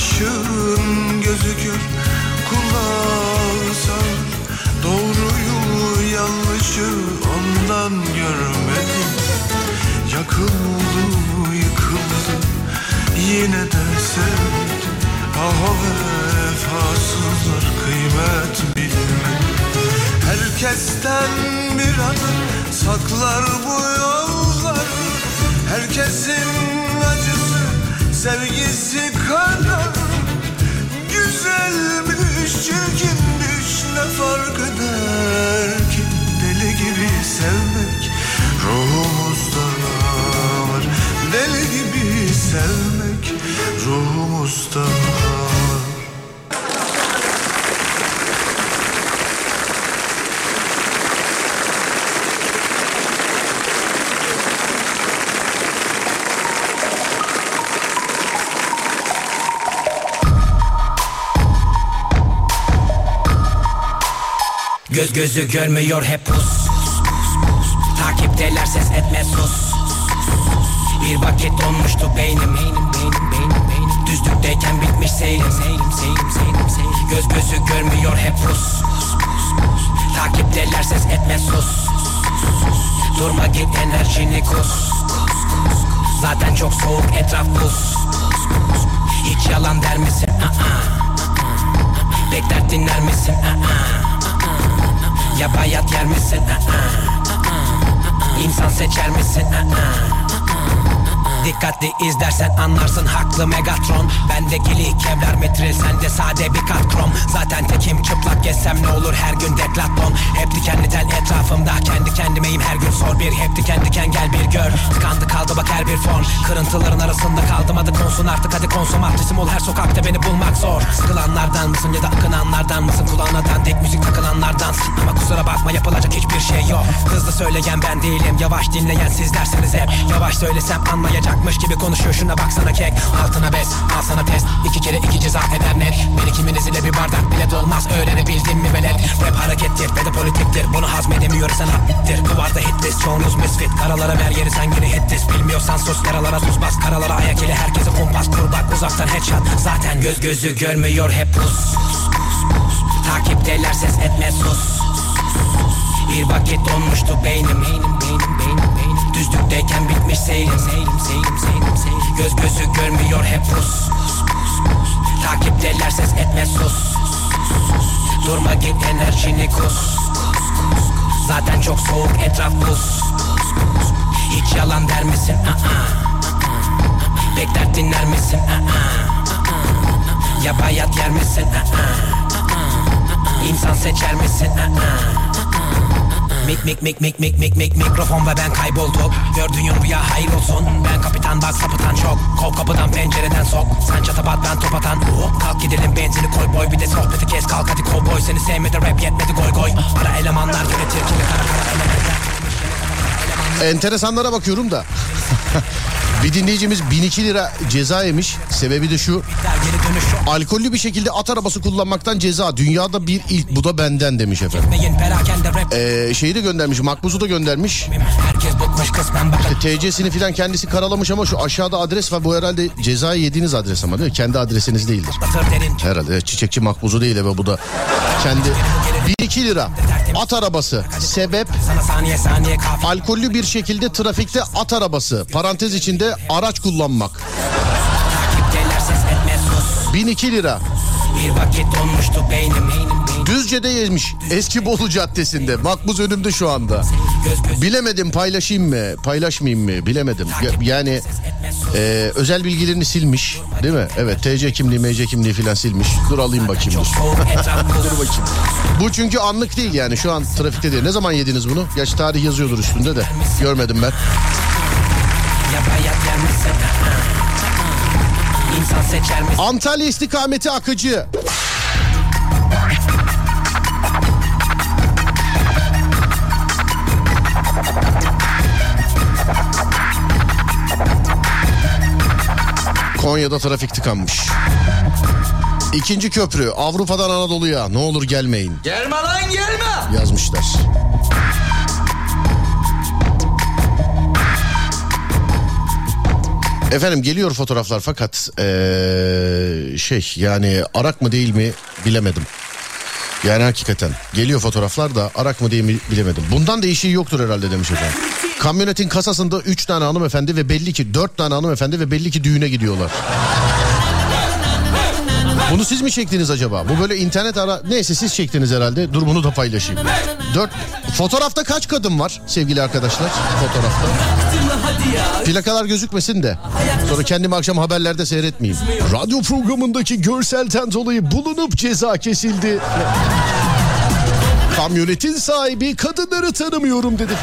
Aşığın gözükür ruhumuzda Göz gözü görmüyor hep pus. Takipteler ses etme sus. Bir vakit donmuştu beynim Beynim beynim beynim beynim Düzlükteyken bitmiş seyrim Seyrim seyrim seyrim seyrim Göz gözü görmüyor hep Rus Takipteler ses etme sus Durma git enerjini kus Zaten çok soğuk etraf buz Hiç yalan der misin? Aa. Pek dert dinler misin? Aa. Ya bayat yer misin? Aa. İnsan seçer misin? Aa. Dikkatli izlersen anlarsın haklı Megatron. Bende gili kevlar metril sende sade bir kat krom. Zaten tekim çıplak gezsem ne olur her gün deklaton. Hep dikenli tel etrafımda kendi kendimeyim her gün sor bir. Hep diken diken gel bir gör. Tıkandı kaldı bak her bir form Kırıntıların arasında kaldım adı konsun artık hadi konsum artistim ol her sokakta beni bulmak zor. Sıkılanlardan mısın ya da akınanlardan mısın? Kulağına dandik müzik takılanlardansın Ama kusura bakma yapılacak hiçbir şey yok. Hızlı söyleyen ben değilim yavaş dinleyen sizlersiniz hep. Yavaş söylesem anlayacakmış gibi konuşuyor. Şuna baksana kek Altına bez al sana test. İki kere iki ceza eder net. Birikiminiz ile bir bardak bile dolmaz. Öğrenebildin mi velet? Rap harekettir ve de politiktir. Bunu hazmedemiyor sanat bittir Kıvarda hitlist çoğunuz misfit. Karalara ver yeri sen geri hitlist Bilmiyorsan sus yaralara tuz bas. Karalara ayak ile herkese kumpas. Kur bak uzaktan headshot. Zaten göz gözü görmüyor hep pus. Takipteler ses etme sus. Bir vakit donmuştu beynim. Beynim beynim beynim beynim Düzlükteyken bitmiş seyrim Seyrim seyrim seyrim seyrim Göz gözü görmüyor hep pus Takipteler ses etme sus Durma git enerjini kus Zaten çok soğuk etraf buz Hiç yalan der misin? Aa. Pek dert dinler misin? Aa. Ya bayat yer misin? İnsan seçer misin? Mik mik mik mik mik mik mik mikrofon ve ben kaybolduk Gördüğün rüya hayır olsun. Ben kapitan bak sapıtan çok. Kov kapıdan pencereden sok. Sen çatapat ben top atan. Kalk gidelim benzini koy boy. Bir de sohbeti kes kalk hadi kovboy. Seni sevmedi rap yetmedi goy goy. Para elemanlar yönetir kimi kara kara elemanlar. Enteresanlara bakıyorum da. [laughs] bir dinleyicimiz 1002 lira ceza yemiş. Sebebi de şu. Alkollü bir şekilde at arabası kullanmaktan ceza. Dünyada bir ilk bu da benden demiş efendim. Ee, şeyi de göndermiş. Makbuzu da göndermiş. Bak TC'sini filan kendisi karalamış ama şu aşağıda adres var. Bu herhalde cezayı yediğiniz adres ama değil mi? Kendi adresiniz değildir. Herhalde çiçekçi makbuzu değil ve bu da kendi 1-2 lira at arabası sebep alkollü bir şekilde trafikte at arabası parantez içinde araç kullanmak Takipteler ses etme sus 1002 lira Düzce'de yemiş eski Bolu Caddesi'nde makbuz önümde şu anda bilemedim paylaşayım mı paylaşmayayım mı bilemedim Ya- yani e, özel bilgilerini silmiş değil mi evet TC kimliği MC kimliği filan silmiş dur alayım bakayım dur. [laughs] Dur bakayım. Bu çünkü anlık değil yani şu an trafikte değil. Ne zaman yediniz bunu? Gerçi tarih yazıyordur üstünde de. Görmedim ben. Antalya istikameti akıcı. Konya'da trafik tıkanmış. İkinci köprü Avrupa'dan Anadolu'ya ne olur gelmeyin Gelme lan gelme. yazmışlar. Efendim geliyor fotoğraflar fakat eee, şey yani Arak mı değil mi bilemedim. Yani hakikaten geliyor fotoğraflar da Arak mı değil mi bilemedim. Bundan değişiği yoktur herhalde demiş efendim. Kamyonetin kasasında 3 tane hanımefendi ve belli ki 4 tane hanımefendi ve belli ki düğüne gidiyorlar. Bunu siz mi çektiniz acaba? Bu böyle internet ara... Neyse siz çektiniz herhalde. Dur bunu da paylaşayım. Dört... Fotoğrafta kaç kadın var sevgili arkadaşlar? Fotoğrafta. Plakalar gözükmesin de. Sonra kendimi akşam haberlerde seyretmeyeyim. Radyo programındaki görselten dolayı bulunup ceza kesildi. Kamyonetin sahibi kadınları tanımıyorum dedi.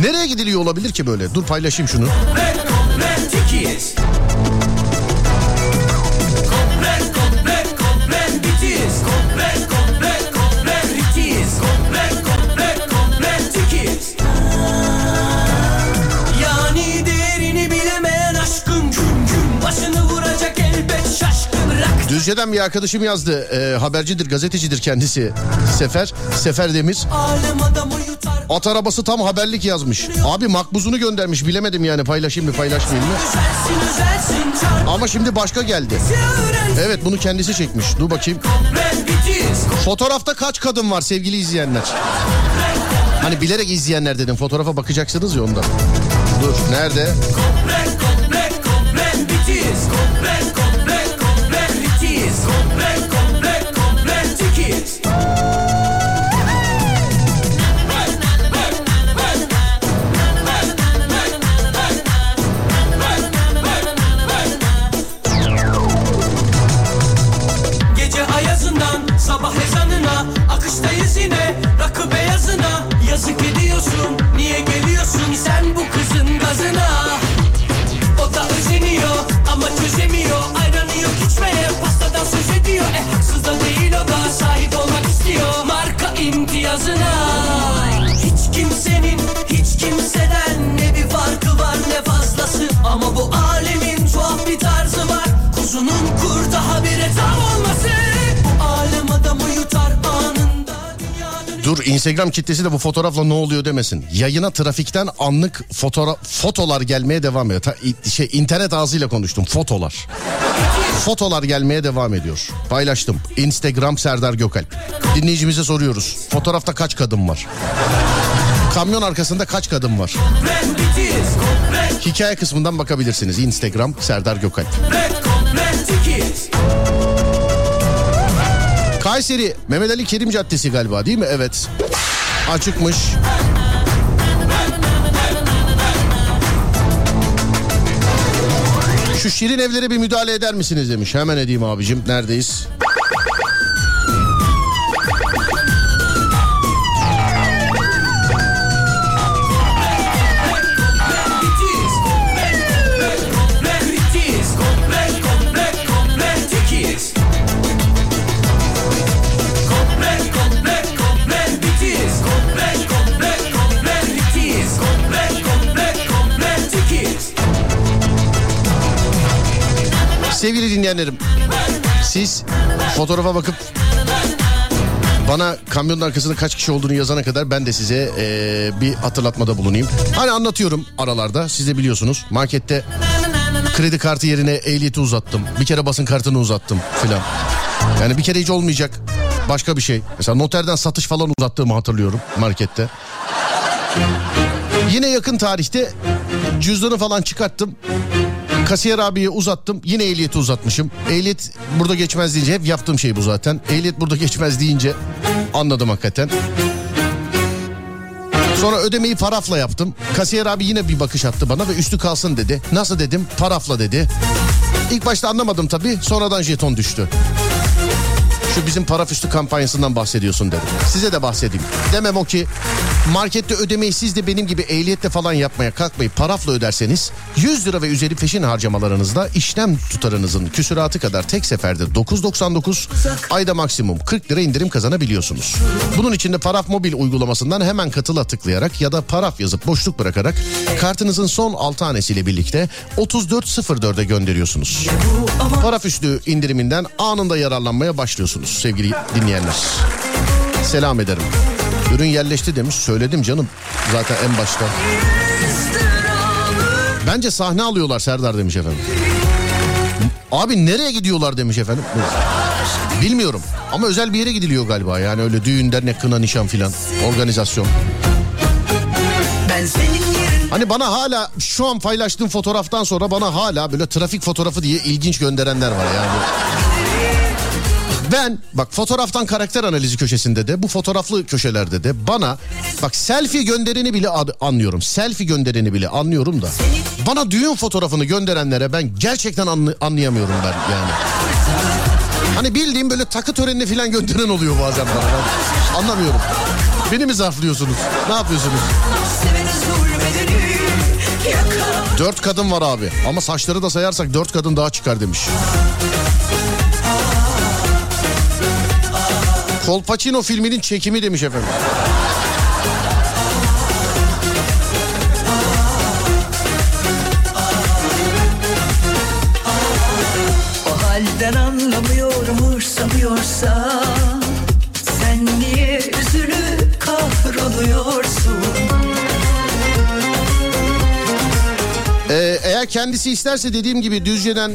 Nereye gidiliyor olabilir ki böyle? Dur paylaşayım şunu. Düzce'den bir arkadaşım yazdı. Ee, habercidir, gazetecidir kendisi. Sefer, Sefer Demir. At arabası tam haberlik yazmış. Abi makbuzunu göndermiş bilemedim yani paylaşayım mı paylaşmayayım mı? Ama şimdi başka geldi. Evet bunu kendisi çekmiş. Dur bakayım. Fotoğrafta kaç kadın var sevgili izleyenler? Hani bilerek izleyenler dedim. Fotoğrafa bakacaksınız ya ondan. Dur nerede? Komple komple komple bitiz komple Instagram kitlesi de bu fotoğrafla ne oluyor demesin. Yayına trafikten anlık fotoğraf fotolar gelmeye devam ediyor. Ta- şey internet ağzıyla konuştum. Fotolar. Fotolar gelmeye devam ediyor. Paylaştım. Instagram Serdar Gökalp. Dinleyicimize soruyoruz. Fotoğrafta kaç kadın var? Kamyon arkasında kaç kadın var? Hikaye kısmından bakabilirsiniz. Instagram Serdar Gökalp. Kayseri Mehmet Ali Kerim Caddesi galiba değil mi? Evet. Açıkmış. Şu şirin evlere bir müdahale eder misiniz demiş. Hemen edeyim abicim. Neredeyiz? Sevgili dinleyenlerim. Siz fotoğrafa bakıp bana kamyonun arkasında kaç kişi olduğunu yazana kadar ben de size eee, bir hatırlatmada bulunayım. Hani anlatıyorum aralarda siz de biliyorsunuz. Markette kredi kartı yerine ehliyeti uzattım. Bir kere basın kartını uzattım filan. Yani bir kere hiç olmayacak başka bir şey. Mesela noterden satış falan uzattığımı hatırlıyorum markette. Yine yakın tarihte cüzdanı falan çıkarttım. Kasiyer abiye uzattım. Yine ehliyeti uzatmışım. Ehliyet burada geçmez deyince hep yaptığım şey bu zaten. Ehliyet burada geçmez deyince anladım hakikaten. Sonra ödemeyi parafla yaptım. Kasiyer abi yine bir bakış attı bana ve üstü kalsın dedi. Nasıl dedim? Parafla dedi. İlk başta anlamadım tabii. Sonradan jeton düştü. Şu bizim paraf üstü kampanyasından bahsediyorsun dedim. Size de bahsedeyim. Demem o ki markette ödemeyi siz de benim gibi ehliyetle falan yapmaya kalkmayıp parafla öderseniz 100 lira ve üzeri peşin harcamalarınızda işlem tutarınızın küsuratı kadar tek seferde 9.99 ayda maksimum 40 lira indirim kazanabiliyorsunuz. Bunun için de Paraf Mobil uygulamasından hemen katıla tıklayarak ya da paraf yazıp boşluk bırakarak kartınızın son 6 tanesiyle birlikte 3404'e gönderiyorsunuz. Paraf üstü indiriminden anında yararlanmaya başlıyorsunuz sevgili dinleyenler. Selam ederim. Ürün yerleşti demiş. Söyledim canım zaten en başta. Bence sahne alıyorlar Serdar demiş efendim. Abi nereye gidiyorlar demiş efendim. Bilmiyorum ama özel bir yere gidiliyor galiba. Yani öyle düğün, dernek, kına, nişan filan. Organizasyon. Hani bana hala şu an paylaştığım fotoğraftan sonra bana hala böyle trafik fotoğrafı diye ilginç gönderenler var yani. Ben bak fotoğraftan karakter analizi köşesinde de bu fotoğraflı köşelerde de bana bak selfie göndereni bile anlıyorum. Selfie göndereni bile anlıyorum da bana düğün fotoğrafını gönderenlere ben gerçekten anlı- anlayamıyorum ben yani. Hani bildiğim böyle takı törenine falan gönderen oluyor bazen bana. Ben anlamıyorum. Beni mi zarflıyorsunuz? Ne yapıyorsunuz? Dört kadın var abi. Ama saçları da sayarsak dört kadın daha çıkar demiş. Kolpaçino filminin çekimi demiş efendim. Ee, eğer kendisi isterse dediğim gibi Düzce'den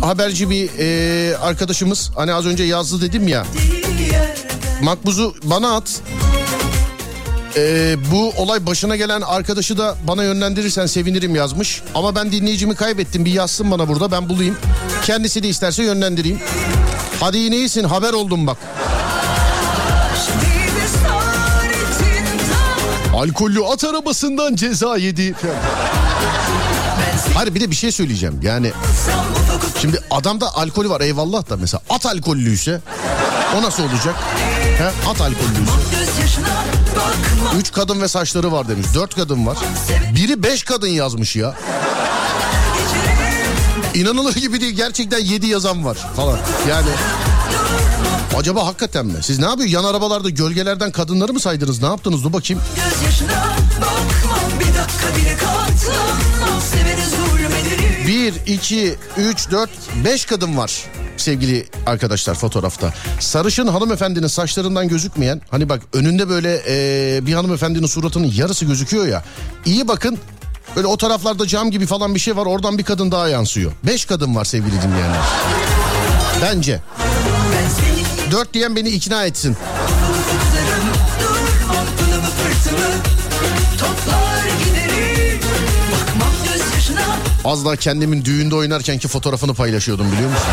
haberci bir e, arkadaşımız hani az önce yazdı dedim ya. Değil Makbuzu bana at. E, bu olay başına gelen arkadaşı da bana yönlendirirsen sevinirim yazmış. Ama ben dinleyicimi kaybettim bir yazsın bana burada ben bulayım. Kendisi de isterse yönlendireyim. Hadi yine iyisin haber oldum bak. Alkollü at arabasından ceza yedi. Hayır bir de bir şey söyleyeceğim. Yani şimdi adamda alkolü var eyvallah da mesela at alkollüyse o nasıl olacak? He? At alkollüyse. Üç kadın ve saçları var demiş. Dört kadın var. Biri beş kadın yazmış ya. İnanılır gibi değil. Gerçekten yedi yazan var falan. Yani acaba hakikaten mi? Siz ne yapıyor? Yan arabalarda gölgelerden kadınları mı saydınız? Ne yaptınız? Dur bakayım. Bir, iki, üç, dört, beş kadın var sevgili arkadaşlar fotoğrafta. Sarışın hanımefendinin saçlarından gözükmeyen hani bak önünde böyle eee, bir hanımefendinin suratının yarısı gözüküyor ya. İyi bakın böyle o taraflarda cam gibi falan bir şey var oradan bir kadın daha yansıyor. Beş kadın var sevgili dinleyenler. Bence. Dört diyen beni ikna etsin. Az daha kendimin düğünde oynarkenki fotoğrafını paylaşıyordum biliyor musun?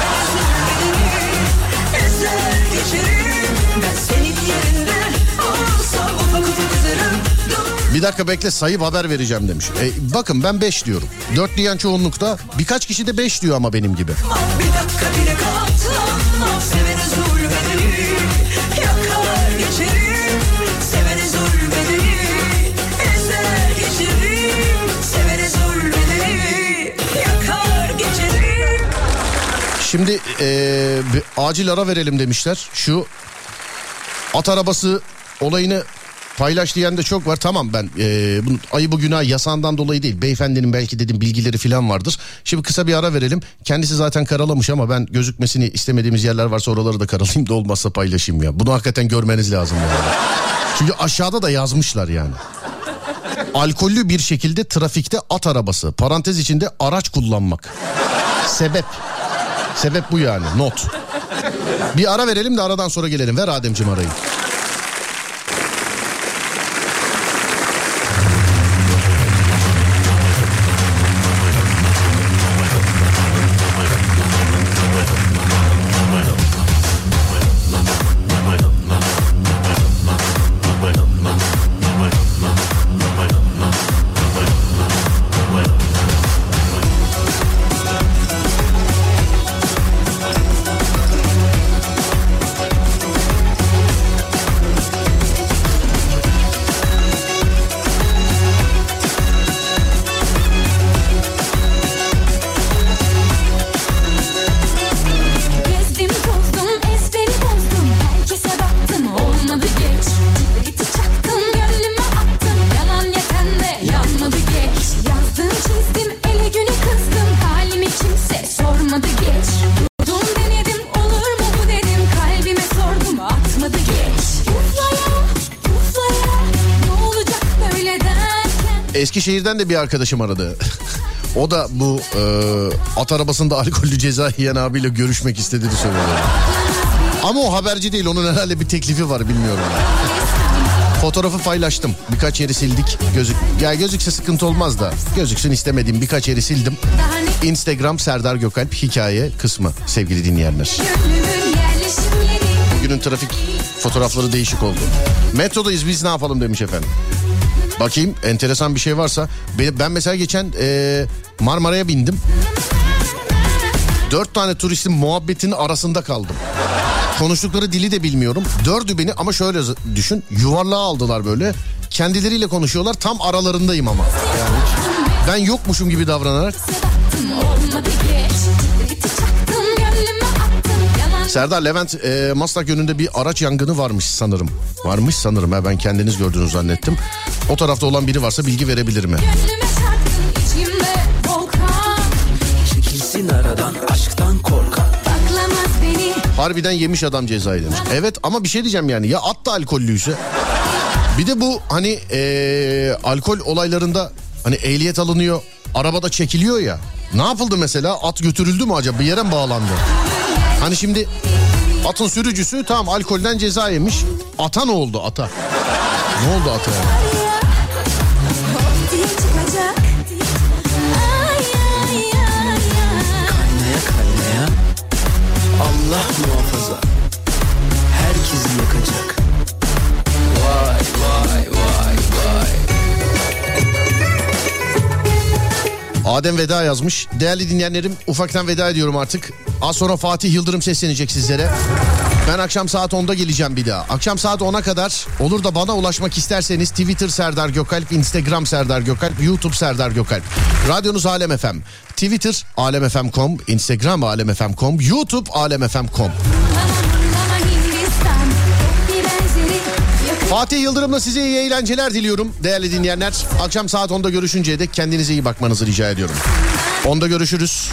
Bir dakika bekle sayıp haber vereceğim demiş. E, bakın ben 5 diyorum. 4 diyen çoğunlukta birkaç kişi de 5 diyor ama benim gibi. bir dakika bile katlanmam Şimdi e, bir acil ara verelim demişler. Şu at arabası olayını paylaş diyen de çok var. Tamam ben e, bunu ayıbı günah yasağından dolayı değil. Beyefendinin belki dedim bilgileri falan vardır. Şimdi kısa bir ara verelim. Kendisi zaten karalamış ama ben gözükmesini istemediğimiz yerler varsa oraları da karalayayım da olmazsa paylaşayım ya. Bunu hakikaten görmeniz lazım yani. Çünkü aşağıda da yazmışlar yani. Alkollü bir şekilde trafikte at arabası. Parantez içinde araç kullanmak. Sebep. Sebep bu yani not. Bir ara verelim de aradan sonra gelelim. Ver Ademciğim arayı. Eskişehir'den de bir arkadaşım aradı. o da bu e, at arabasında alkollü ceza yiyen abiyle görüşmek istediğini söyledi. Ama o haberci değil onun herhalde bir teklifi var bilmiyorum. Fotoğrafı paylaştım. Birkaç yeri sildik. Gözük ya gözükse sıkıntı olmaz da. Gözüksün istemediğim birkaç yeri sildim. Instagram Serdar Gökalp hikaye kısmı sevgili dinleyenler. Bugünün trafik fotoğrafları değişik oldu. Metrodayız biz ne yapalım demiş efendim. Bakayım enteresan bir şey varsa. Ben, mesela geçen e, Marmara'ya bindim. Dört tane turistin muhabbetinin arasında kaldım. Konuştukları dili de bilmiyorum. Dördü beni ama şöyle düşün. Yuvarlığa aldılar böyle. Kendileriyle konuşuyorlar. Tam aralarındayım ama. Yani ben yokmuşum gibi davranarak. Serdar Levent e, Maslak yönünde bir araç yangını varmış sanırım. Varmış sanırım ha ben kendiniz gördünüz zannettim. O tarafta olan biri varsa bilgi verebilir mi? Aradan Harbiden yemiş adam cezayı demiş. Evet ama bir şey diyeceğim yani ya at da alkollüyse. Bir de bu hani e, alkol olaylarında hani ehliyet alınıyor. arabada çekiliyor ya. Ne yapıldı mesela? At götürüldü mü acaba? Bir yere mi bağlandı? Hani şimdi atın sürücüsü tamam alkolden ceza yemiş. Ata ne oldu ata? Ne oldu ata yani? Allah muhafaza herkesi yakacak. Vay Adem veda yazmış. Değerli dinleyenlerim ufaktan veda ediyorum artık. Az sonra Fatih Yıldırım seslenecek sizlere. Ben akşam saat 10'da geleceğim bir daha. Akşam saat 10'a kadar olur da bana ulaşmak isterseniz Twitter Serdar Gökalp, Instagram Serdar Gökalp, YouTube Serdar Gökalp. Radyonuz Alem FM. Twitter alemfm.com, Instagram alemfm.com, YouTube alemfm.com. Fatih Yıldırım'la size iyi eğlenceler diliyorum değerli dinleyenler. Akşam saat 10'da görüşünceye dek kendinize iyi bakmanızı rica ediyorum. 10'da görüşürüz.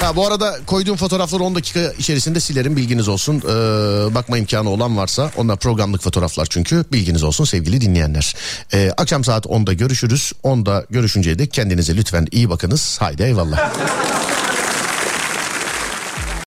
Ha, bu arada koyduğum fotoğrafları 10 dakika içerisinde silerim bilginiz olsun. Ee, bakma imkanı olan varsa onlar programlık fotoğraflar çünkü bilginiz olsun sevgili dinleyenler. Ee, akşam saat 10'da görüşürüz. 10'da görüşünceye dek kendinize lütfen iyi bakınız. Haydi eyvallah.